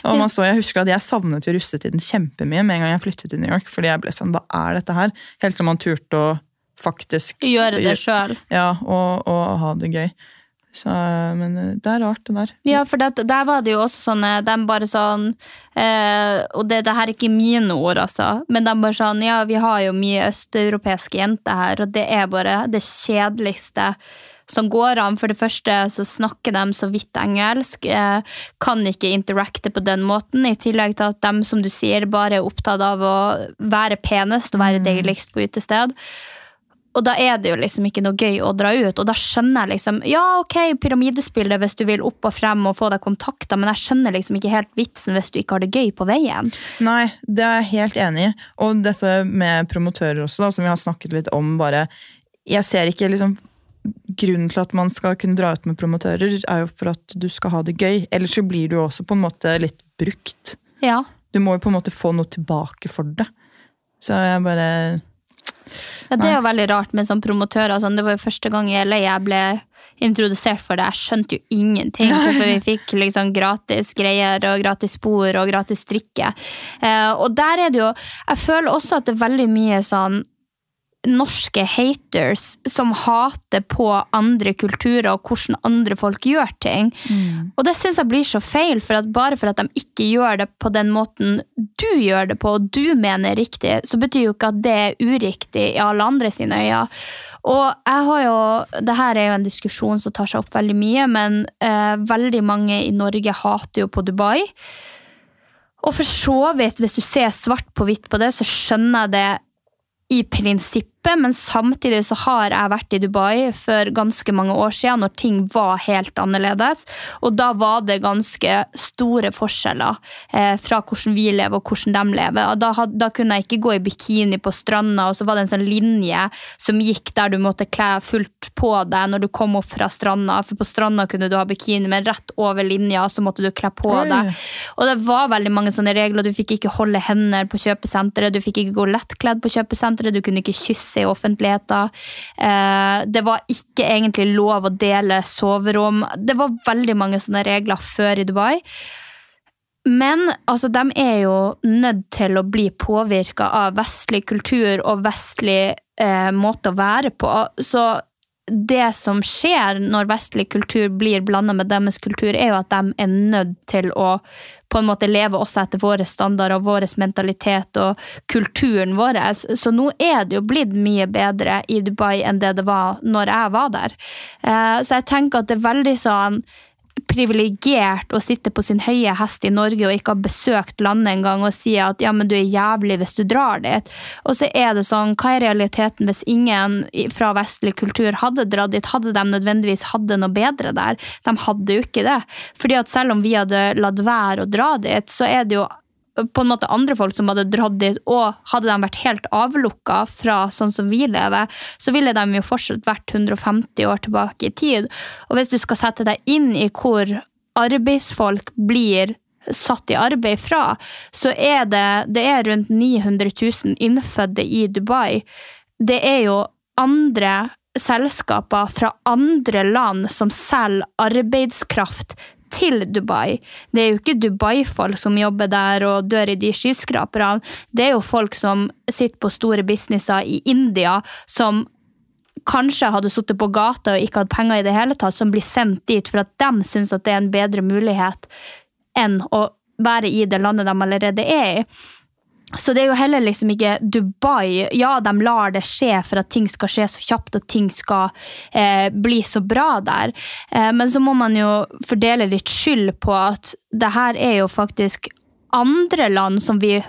Og man så, Jeg husker at jeg savnet jo russetiden kjempemye med en gang jeg flyttet til New York. fordi jeg ble sånn Hva er dette her? Helt til man turte å faktisk Gjøre det sjøl. Ja, og, og ha det gøy. Så, men eh, det er rart, det der. Ja, for det, der var det jo også sånn eh, De bare sånn eh, Og det, det her er ikke mine ord, altså, men de bare sånn Ja, vi har jo mye østeuropeiske jenter her, og det er bare det kjedeligste som går an. For det første så snakker de så vidt engelsk, eh, kan ikke interacte på den måten, i tillegg til at de, som du sier, bare er opptatt av å være penest og være deiligst på utested. Og da er det jo liksom ikke noe gøy å dra ut, og da skjønner jeg liksom Ja, ok, pyramidespillet hvis du vil opp og frem og få deg kontakter, men jeg skjønner liksom ikke helt vitsen hvis du ikke har det gøy på veien. Nei, det er jeg helt enig i. Og dette med promotører også, da, som vi har snakket litt om, bare Jeg ser ikke liksom Grunnen til at man skal kunne dra ut med promotører, er jo for at du skal ha det gøy. Ellers så blir du jo også på en måte litt brukt. Ja. Du må jo på en måte få noe tilbake for det. Så jeg bare Ja, det er jo veldig rart med sånn promotører. Sånn. Det var jo første gang i LA jeg ble introdusert for det. Jeg skjønte jo ingenting. hvorfor vi fikk liksom gratis greier og gratis spor og gratis strikke. Eh, og der er det jo Jeg føler også at det er veldig mye sånn norske haters som hater på andre kulturer og hvordan andre folk gjør ting. Og det syns jeg blir så feil, for at bare for at de ikke gjør det på den måten du gjør det på, og du mener er riktig, så betyr jo ikke at det er uriktig i alle andre sine øyne. Og jeg har jo, det her er jo en diskusjon som tar seg opp veldig mye, men eh, veldig mange i Norge hater jo på Dubai. Og for så vidt, hvis du ser svart på hvitt på det, så skjønner jeg det i prinsippet. Kjøpe, men samtidig så har jeg vært i Dubai for ganske mange år siden, når ting var helt annerledes. Og da var det ganske store forskjeller eh, fra hvordan vi lever og hvordan de lever. Da, da, kunne jeg ikke gå i bikini på stranda, og så var det en sånn linje som gikk der du måtte kle fullt på deg når du kom opp fra stranda. For på stranda kunne du ha bikini, men rett over linja så måtte du kle på deg. Og det var veldig mange sånne regler. Du fikk ikke holde hender på kjøpesenteret, du fikk ikke gå lettkledd på kjøpesenteret, du kunne ikke kysse i offentligheten. Eh, det var ikke egentlig lov å dele soverom. Det var veldig mange sånne regler før i Dubai. Men altså, de er jo nødt til å bli påvirka av vestlig kultur og vestlig eh, måte å være på. Så det som skjer når vestlig kultur blir blanda med deres kultur, er jo at de er nødt til å på en måte leve også etter våre standarder og vår mentalitet og kulturen vår. Så nå er det jo blitt mye bedre i Dubai enn det det var når jeg var der. Eh, Så jeg tenker at det er veldig sånn privilegert å sitte på sin høye hest i Norge og ikke ha besøkt landet engang og si at ja, men du er jævlig hvis du drar dit. Og så er det sånn, hva er realiteten hvis ingen fra vestlig kultur hadde dratt dit? Hadde de nødvendigvis hatt noe bedre der? De hadde jo ikke det. Fordi at selv om vi hadde latt være å dra dit, så er det jo på en måte andre folk som hadde dratt dit, og hadde de vært helt avlukka fra sånn som vi lever, så ville de jo fortsatt vært 150 år tilbake i tid. Og hvis du skal sette deg inn i hvor arbeidsfolk blir satt i arbeid fra, så er det, det er rundt 900 000 innfødte i Dubai. Det er jo andre selskaper fra andre land som selger arbeidskraft til Dubai. Det er jo ikke Dubai-folk som jobber der og dør i de skyskraperne. Det er jo folk som sitter på store businesser i India, som kanskje hadde sittet på gata og ikke hatt penger i det hele tatt, som blir sendt dit for at de syns at det er en bedre mulighet enn å være i det landet de allerede er i. Så det er jo heller liksom ikke Dubai. Ja, de lar det skje for at ting skal skje så kjapt og ting skal eh, bli så bra der. Eh, men så må man jo fordele litt skyld på at det her er jo faktisk andre land som vi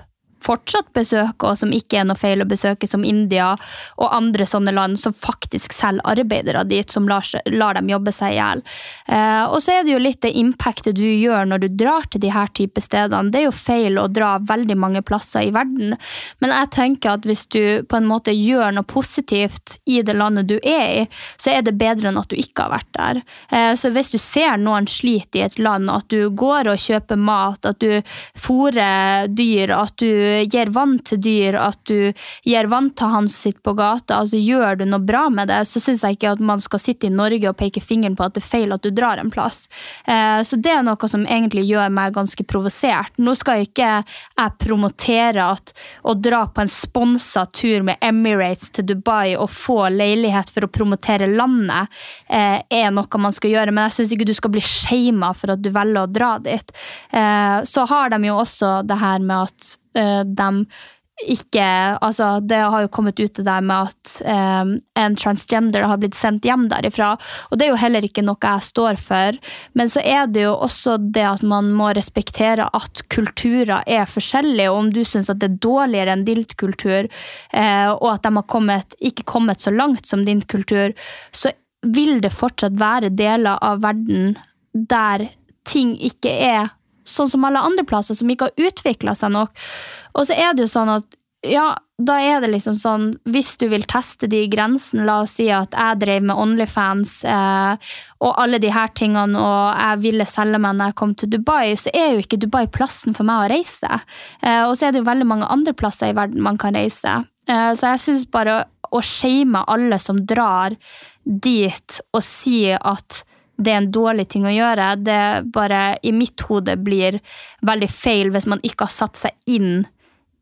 fortsatt besøker, og som ikke er noe feil å besøke, som India og andre sånne land som faktisk selger arbeidere dit, som lar, lar dem jobbe seg i hjel. Eh, og så er det jo litt det impactet du gjør når du drar til de her type stedene. Det er jo feil å dra veldig mange plasser i verden, men jeg tenker at hvis du på en måte gjør noe positivt i det landet du er i, så er det bedre enn at du ikke har vært der. Eh, så hvis du ser noen slite i et land, at du går og kjøper mat, at du fôrer dyr, at du gir vann til dyr, at du gir vann til han som sitter på gata, altså gjør du noe bra med det, så syns jeg ikke at man skal sitte i Norge og peke fingeren på at det er feil at du drar en plass. Eh, Så det er noe som egentlig gjør meg ganske provosert. Nå skal jeg ikke jeg promotere at å dra på en sponsa tur med Emirates til Dubai og få leilighet for å promotere landet, eh, er noe man skal gjøre, men jeg syns ikke du skal bli shama for at du velger å dra dit. Eh, Så har de jo også det her med at de ikke Altså, det har jo kommet ut det der med at um, en transgender har blitt sendt hjem derifra, og det er jo heller ikke noe jeg står for. Men så er det jo også det at man må respektere at kulturer er forskjellige, og om du syns at det er dårligere enn din kultur, uh, og at de har kommet, ikke kommet så langt som din kultur, så vil det fortsatt være deler av verden der ting ikke er sånn som alle andre plasser, som ikke har utvikla seg nok. Og så er det jo sånn at ja, da er det liksom sånn Hvis du vil teste de grensene, la oss si at jeg drev med Onlyfans eh, og alle de her tingene, og jeg ville selge meg når jeg kom til Dubai, så er jo ikke Dubai plassen for meg å reise. Eh, og så er det jo veldig mange andre plasser i verden man kan reise. Eh, så jeg syns bare å shame alle som drar dit og si at det er en dårlig ting å gjøre, det bare i mitt hode blir veldig feil hvis man ikke har satt seg inn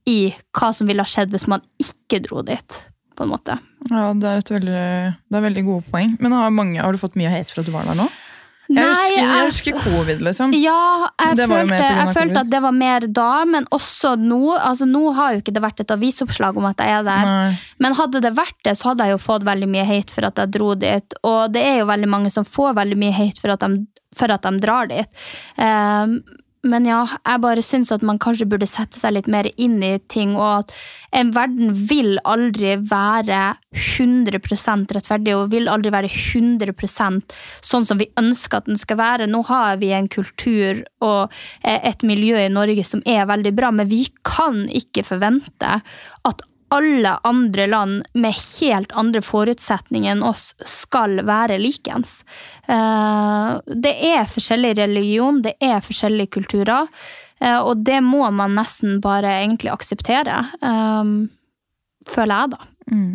i hva som ville ha skjedd hvis man ikke dro dit, på en måte. Ja, det er et veldig, det er veldig gode poeng. Men har, mange, har du fått mye hate for at du var der nå? Jeg, Nei, husker, jeg husker covid, liksom. Ja, jeg, følte, jeg følte at det var mer da, men også nå. Altså, nå har jo ikke det vært et avisoppslag om at jeg er der. Nei. Men hadde det vært det, så hadde jeg jo fått veldig mye hate for at jeg dro dit. Og det er jo veldig mange som får veldig mye hate for at de, for at de drar dit. Ehm, men ja, jeg bare syns at man kanskje burde sette seg litt mer inn i ting, og at en verden vil aldri være 100% rettferdig, og vil aldri være 100% sånn som vi ønsker at den skal være. Nå har vi en kultur og eh, et miljø i Norge som er veldig bra, men vi kan ikke forvente at alle andre land med helt andre forutsetninger enn oss skal være likens. Eh, det er forskjellig religion, det er forskjellige kulturer, eh, og det må man nesten bare egentlig akseptere. Eh, føler jeg, da. Mm.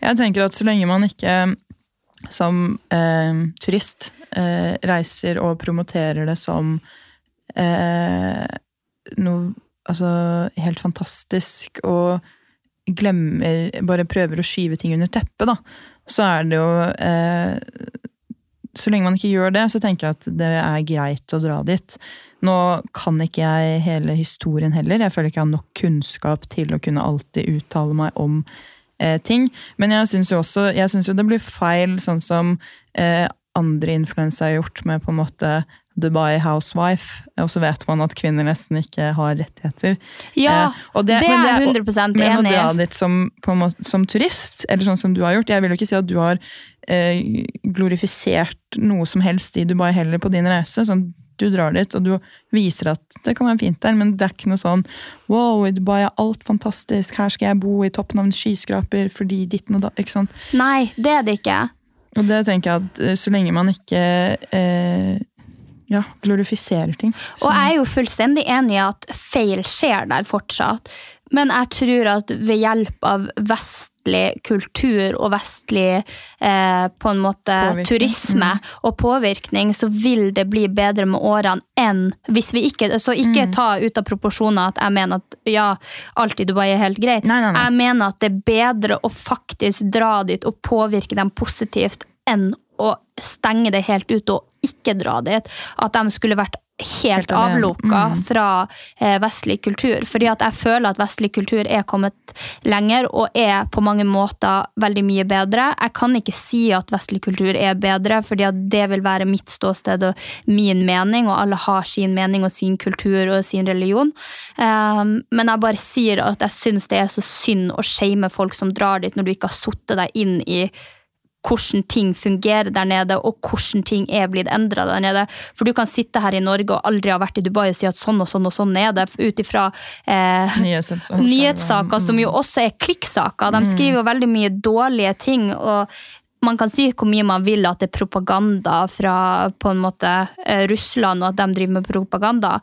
Jeg tenker at så lenge man ikke som eh, turist eh, reiser og promoterer det som eh, noe altså, helt fantastisk og glemmer Bare prøver å skyve ting under teppet, da. Så er det jo eh, Så lenge man ikke gjør det, så tenker jeg at det er greit å dra dit. Nå kan ikke jeg hele historien heller. Jeg føler ikke jeg har nok kunnskap til å kunne alltid uttale meg om eh, ting. Men jeg syns jo også jeg synes jo det blir feil, sånn som eh, andre influensa har gjort med på en måte Dubai Housewife, og så vet man at kvinner nesten ikke har rettigheter. Ja, eh, det, det, er jeg 100 enig i. Men å dra dit som, måte, som, turist, eller sånn som du har gjort Jeg vil jo ikke si at du har eh, glorifisert noe som helst i Dubai heller på din reise. sånn du drar dit, og du viser at det kan være fint der, men det er ikke noe sånn Wow, i Dubai er alt fantastisk, her skal jeg bo i toppen av en skyskraper fordi ditten og da Ikke sant? Nei, det er det ikke. Og det tenker jeg at eh, så lenge man ikke eh, ja, glorifiserer ting. Så. Og jeg er jo fullstendig enig i at feil skjer der fortsatt. Men jeg tror at ved hjelp av vestlig kultur og vestlig eh, på en måte påvirkning. turisme mm. og påvirkning, så vil det bli bedre med årene enn hvis vi ikke Så ikke mm. ta ut av proporsjoner at jeg mener at ja, alt i Dubai er helt greit. Nei, nei, nei. Jeg mener at det er bedre å faktisk dra dit og påvirke dem positivt enn å stenge det helt ut og ikke dra dit. At de skulle vært helt, helt avlukka mm. fra eh, vestlig kultur. Fordi at jeg føler at vestlig kultur er kommet lenger og er på mange måter veldig mye bedre. Jeg kan ikke si at vestlig kultur er bedre, fordi at det vil være mitt ståsted og min mening, og alle har sin mening og sin kultur og sin religion. Um, men jeg bare sier at jeg syns det er så synd å shame folk som drar dit, når du ikke har satt deg inn i hvordan ting fungerer der nede, og hvordan ting er blitt endra der nede. For du kan sitte her i Norge og aldri ha vært i Dubai og si at sånn og sånn og sånn er det, ut ifra eh, nyhetssaker, som jo også er klikksaker. De mm. skriver jo veldig mye dårlige ting. og man kan si hvor mye man vil at det er propaganda fra på en måte eh, Russland, og at de driver med propaganda.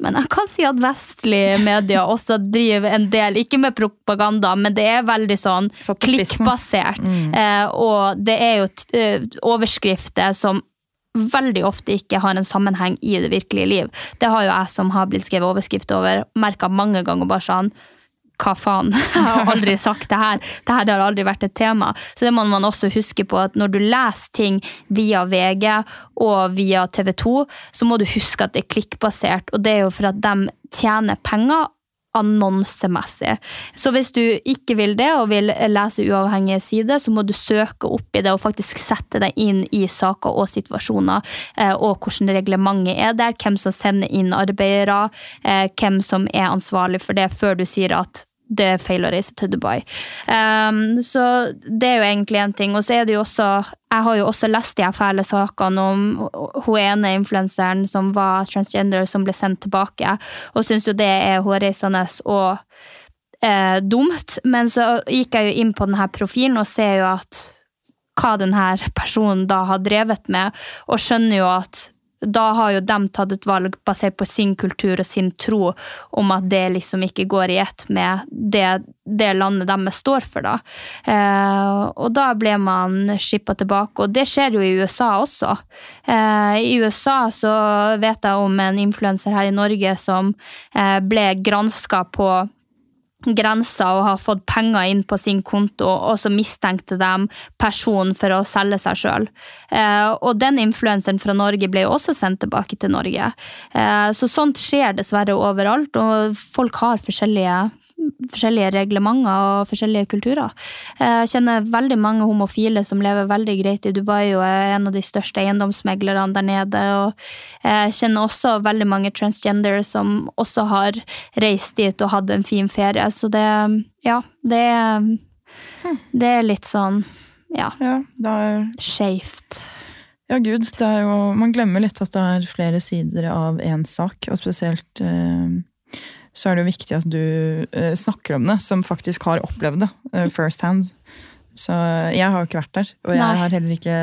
Men jeg kan si at vestlige medier også driver en del, ikke med propaganda, men det er veldig sånn klikkbasert. Mm. Eh, og det er jo eh, overskrifter som veldig ofte ikke har en sammenheng i det virkelige liv. Det har jo jeg som har blitt skrevet overskrift over, merka mange ganger bare sånn hva faen? Jeg har aldri sagt det her. Det her har aldri vært et tema. Så det må man også huske på at når du leser ting via VG og via TV 2, så må du huske at det er klikkbasert, og det er jo for at de tjener penger annonsemessig. Så hvis du ikke vil det, og vil lese uavhengige sider, så må du søke opp i det og faktisk sette deg inn i saker og situasjoner, eh, og hvordan reglementet er der, hvem som sender inn arbeidere, eh, hvem som er ansvarlig for det, før du sier at det er feil å reise til Dubai. Um, så det er jo egentlig en ting. Og så er det jo også Jeg har jo også lest de her fæle sakene om hun ene influenseren som var transgender, som ble sendt tilbake, og syns jo det er hårreisende og eh, dumt. Men så gikk jeg jo inn på denne profilen og ser jo at hva denne personen da har drevet med, og skjønner jo at da har jo de tatt et valg basert på sin kultur og sin tro om at det liksom ikke går i ett med det, det landet de står for, da. Eh, og da ble man skippa tilbake, og det skjer jo i USA også. Eh, I USA så vet jeg om en influenser her i Norge som eh, ble granska på grensa og har fått penger inn på sin konto, og så mistenkte de personen for å selge seg sjøl. Eh, og den influenseren fra Norge ble jo også sendt tilbake til Norge. Eh, så sånt skjer dessverre overalt, og folk har forskjellige forskjellige reglementer og forskjellige kulturer. Jeg kjenner veldig mange homofile som lever veldig greit i Dubai og er en av de største eiendomsmeglerne der nede. Og jeg kjenner også veldig mange transgender som også har reist dit og hatt en fin ferie. Så det, ja, det er, det er litt sånn, ja, Ja, det er skeivt. Ja, gud. Det er jo, man glemmer litt at det er flere sider av én sak, og spesielt eh, så er det jo viktig at du eh, snakker om det, som faktisk har opplevd det eh, first hand. Så jeg har jo ikke vært der, og jeg Nei. har heller ikke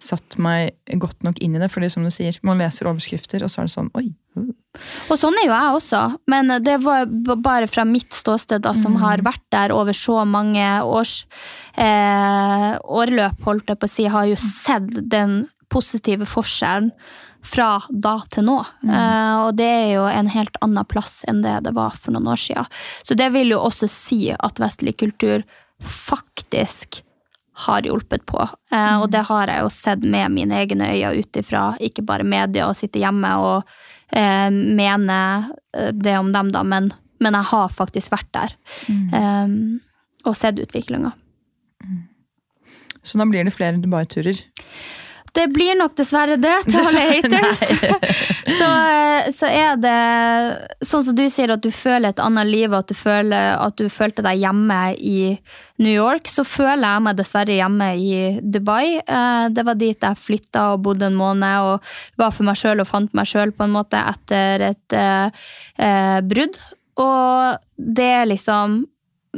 satt meg godt nok inn i det, fordi som du sier, man leser overskrifter, og så er det sånn oi. Og sånn er jo jeg også, men det var bare fra mitt ståsted, da, som har vært der over så mange års eh, årløp, holdt jeg på å si, har jo sett den positive forskjellen fra da til nå. Eh, og det er jo en helt annen plass enn det det var for noen år siden. Så det vil jo også si at vestlig kultur faktisk har hjulpet på. Eh, og det har jeg jo sett med mine egne øyne ut ifra ikke bare media og sitte hjemme og uh, mene det om dem, da, men, men jeg har faktisk vært der. Eh, og sett utviklinga. Så da blir det flere Dubai-turer. Det blir nok dessverre det, til alle haters. så, eh, så er det sånn som du sier, at du føler et annet liv, at du føler at du følte deg hjemme i New York, så føler jeg meg dessverre hjemme i Dubai. Eh, Det var dit jeg flytta og bodde en måned, og var for meg sjøl og fant meg sjøl på en måte etter et eh, eh, brudd. Og det er liksom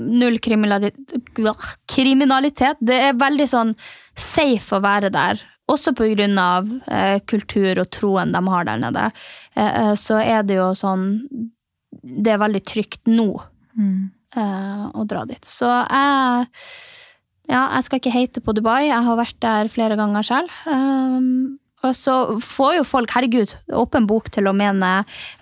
null kriminalitet, kriminalitet. Det er veldig sånn safe å være der. Også på av eh, kultur og troen de har der nede. Eh, eh, så er det jo sånn Det er veldig trygt nå eh, å dra dit. Så jeg Ja, jeg skal ikke hate på Dubai. Jeg har vært der flere ganger selv. Um, og så får jo folk, herregud, åpen bok til å mene,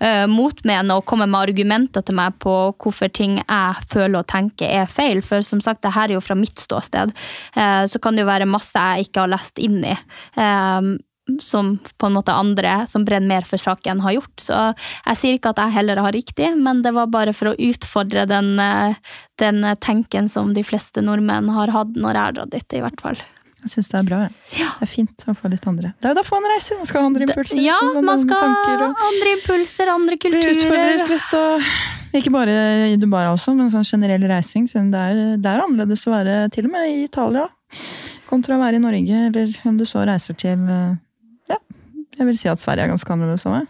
uh, motmene og komme med argumenter til meg på hvorfor ting jeg føler og tenker er feil. For som sagt, det her er jo fra mitt ståsted. Uh, så kan det jo være masse jeg ikke har lest inn i. Uh, som på en måte andre som brenner mer for saken, har gjort. Så jeg sier ikke at jeg heller har riktig, men det var bare for å utfordre den, den tenken som de fleste nordmenn har hatt når jeg har dratt dit, i hvert fall. Jeg syns det er bra. Ja. Det er fint å få litt andre. Det er jo derfor man reiser, man skal ha andre impulser. Ja, man skal ha andre impulser, andre kulturer. litt, og ikke bare i Dubai også, men sånn generell reising. Siden det er, det er annerledes å være til og med i Italia kontra å være i Norge, eller om du så reiser til Ja, jeg vil si at Sverige er ganske annerledes òg.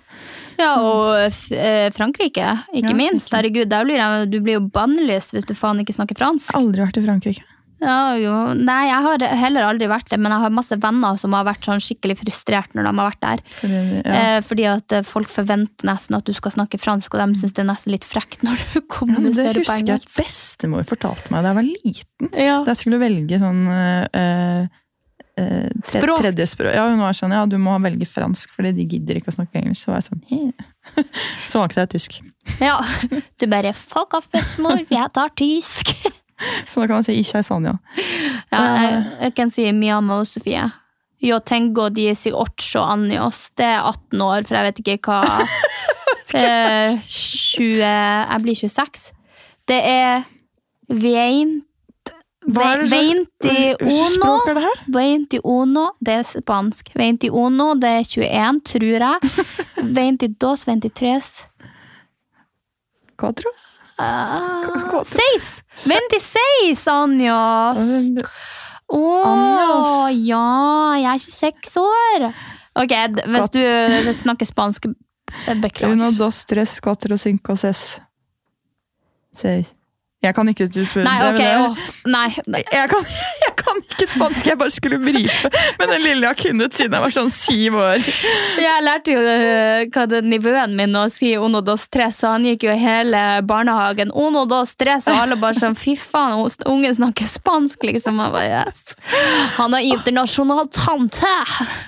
Ja, og eh, Frankrike, ikke Ja, minst. Herregud, der blir jeg, du blir jo bannlyst hvis du faen ikke snakker fransk. Aldri vært i Frankrike. Ja, jo. Nei, jeg har heller aldri vært det, men jeg har masse venner som har vært sånn skikkelig frustrert når de har vært der. Fordi, ja. Eh, fordi at eh, folk forventer nesten at du skal snakke fransk, og de syns det er nesten litt frekt når du kommuniserer Ja, engelsk det husker jeg at bestemor fortalte meg da jeg var liten. Ja. Da jeg skulle velge sånn eh, eh, tre, Språk. Tredje språk. Ja, hun var sånn ja, du må velge fransk, fordi de gidder ikke å snakke engelsk. Så var jeg sånn he. Så valgte jeg tysk. ja. Du bare 'fuck off, bestemor, jeg tar tysk'. Så da kan jeg si ikke Sanja. Ja, jeg, jeg kan si mi og Sofie. Yo tengo ocho años. Det er 18 år, for jeg vet ikke hva eh, 20 Jeg blir 26. Det er veint Hva er det slags- Hvilket 21 språk er det her? 21, det er spansk. 21, det er 21, tror jeg. 22, 23 Quatro? Uh, Quatro. 6! 26 años! Åh, Años. ja, jeg er 26 år. Ok, hvis du snakker spansk, beklager. Uno, beklager. dos, tres, cuatro, cinco, ses. Seis. Jeg kan ikke du spør, Nei, det- ok, det- åh, nei. Jeg kan, jeg kan ikke spansk, jeg bare skulle brife med den lille jeg har kunnet siden jeg var sånn syv år. Jeg lærte jo eh, hva det nivåen min å si uno, dos, tres, så han gikk jo hele barnehagen uno, dos, tres, og alle bare sånn, fy faen, ungen snakker spansk, liksom. Bare, yes. Han er internasjonal tante!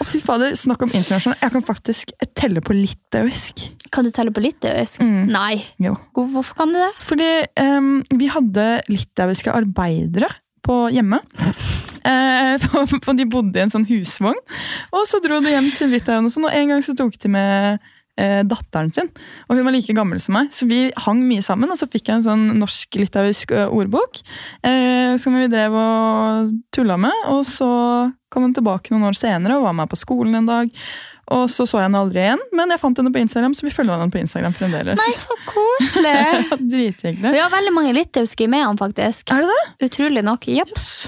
Fy fader, Snakk om internasjonal. Jeg kan faktisk telle på litauisk. Kan du telle på litauisk? Mm. Nei. Jo. Hvorfor kan du det? Fordi um, vi hadde litauiske arbeidere på hjemme. Eh, og de bodde i en sånn husvogn. Og så dro de hjem til Litauen, og sånn, og en gang så tok de med eh, datteren sin. Og hun var like gammel som meg, så vi hang mye sammen. Og så fikk jeg en sånn norsk-litauisk eh, ordbok eh, som vi drev og tulla med. Og så kom hun tilbake noen år senere og var med på skolen en dag. Og så så jeg henne aldri igjen, men jeg fant henne på Instagram, så vi følger henne på Instagram fremdeles. Nei, så koselig! Drithyggelig. Vi har veldig mange litauiske i meene, faktisk. Er det det? Utrolig nok. Jepp. Yes.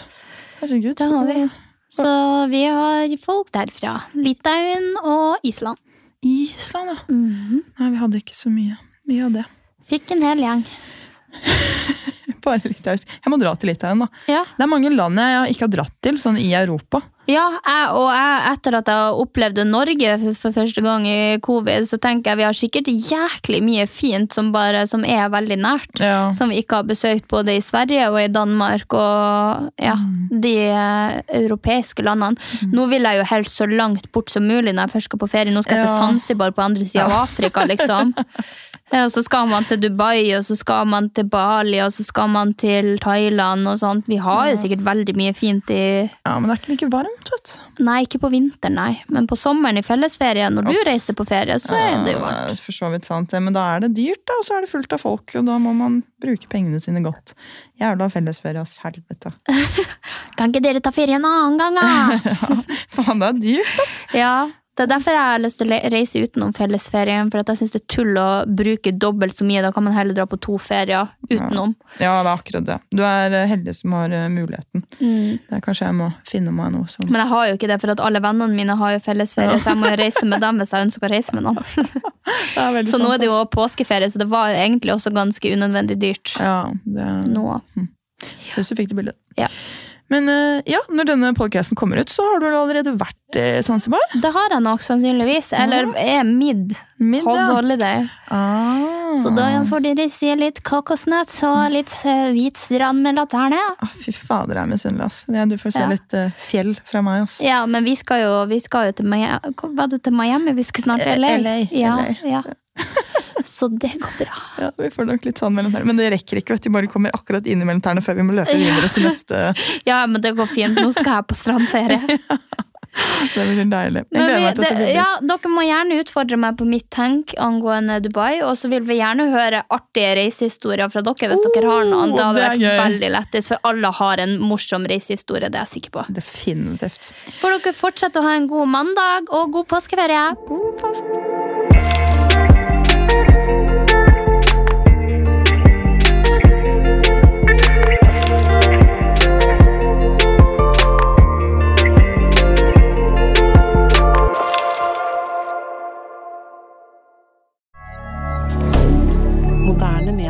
Herregud. Det har vi. Så vi har folk derfra. Litauen og Island. Island, ja. Mhm. Nei, vi hadde ikke så mye. Vi hadde Fikk en hel gjeng. bare litauisk. Jeg må dra til Litauen, da. Ja. Det er mange land jeg ikke har dratt til, sånn i Europa. Ja, jeg, og jeg, etter at jeg opplevde Norge for, første gang i covid, så tenker jeg vi har sikkert jæklig mye fint som, bare, som er veldig nært. Ja. Som vi ikke har besøkt både i Sverige og i Danmark og ja, de eh, europeiske landene. Nå vil jeg jo helst så langt bort som mulig når jeg først skal på ferie. Nå skal jeg til Ja. Zanzibar på andre sida av Afrika, liksom. Ja, Og så skal man til Dubai, og så skal man til Bali, og så skal man til Thailand og sånt. Vi har jo sikkert veldig mye fint i Ja, men det er ikke like varmt, vet du. Nei, ikke på vinteren, nei. Men på sommeren i fellesferie, når du reiser på ferie, så er det jo Ja, varmt. For så vidt sant, det, men da er det dyrt, da, og så er det fullt av folk, og da må man bruke pengene sine godt. Jævla fellesferie, ass. Helvete. Kan ikke dere ta ferie en annen gang, da? Faen, det er dyrt, ass. ja, det er derfor jeg har lyst til å reise utenom fellesferien, for jeg syns det er tull å bruke dobbelt så mye. Da kan man heller dra på to ferier utenom. Ja, det er akkurat det. Du er eh, heldig som har eh, muligheten. Mm. Det er kanskje jeg må finne meg noe som Men jeg har jo ikke det, for at alle vennene mine har jo fellesferie, så jeg må jo reise med dem hvis jeg ønsker å reise med noen. Så nå er det jo påskeferie, så det var jo egentlig også ganske unødvendig dyrt. Ja, det er... Mm. Syns du fikk det bildet. Ja. Men eh, ja, når denne podcasten kommer ut, så har du allerede vært i Zanzibar? Det har jeg nok sannsynligvis. Eller er mid. Mid, Hold holiday. Ah. Så da får dere se litt kokosnøtt og litt eh, hvit strand med laterne. Ah, fy fader, jeg er misunnelig, ass. Du får se Ja. litt uh, fjell fra meg, ass. Ja, men vi skal jo, vi skal jo til Miami. Var det til Miami vi skulle snart LA? Eh, LA, Ja, LA. ja. Så det går bra. Ja, vi får nok litt sånn mellom tærne. Men det rekker ikke, vet du. Bare kommer akkurat inn mellom tærne før vi må løpe videre til neste. Ja, men det går fint. Nå skal jeg på strandferie. Det blir deilig. Jeg gleder vi, meg til å se bilder. ja, dere må gjerne utfordre meg på mitt tenk angående Dubai, og så vil vi gjerne høre artige reisehistorier fra dere hvis dere har noen. Det Oh, hadde det vært gøy. veldig lettest, for alle har en morsom reisehistorie, det er jeg sikker på. Definitivt. Får dere fortsette å ha en god mandag og god påskeferie. God påske.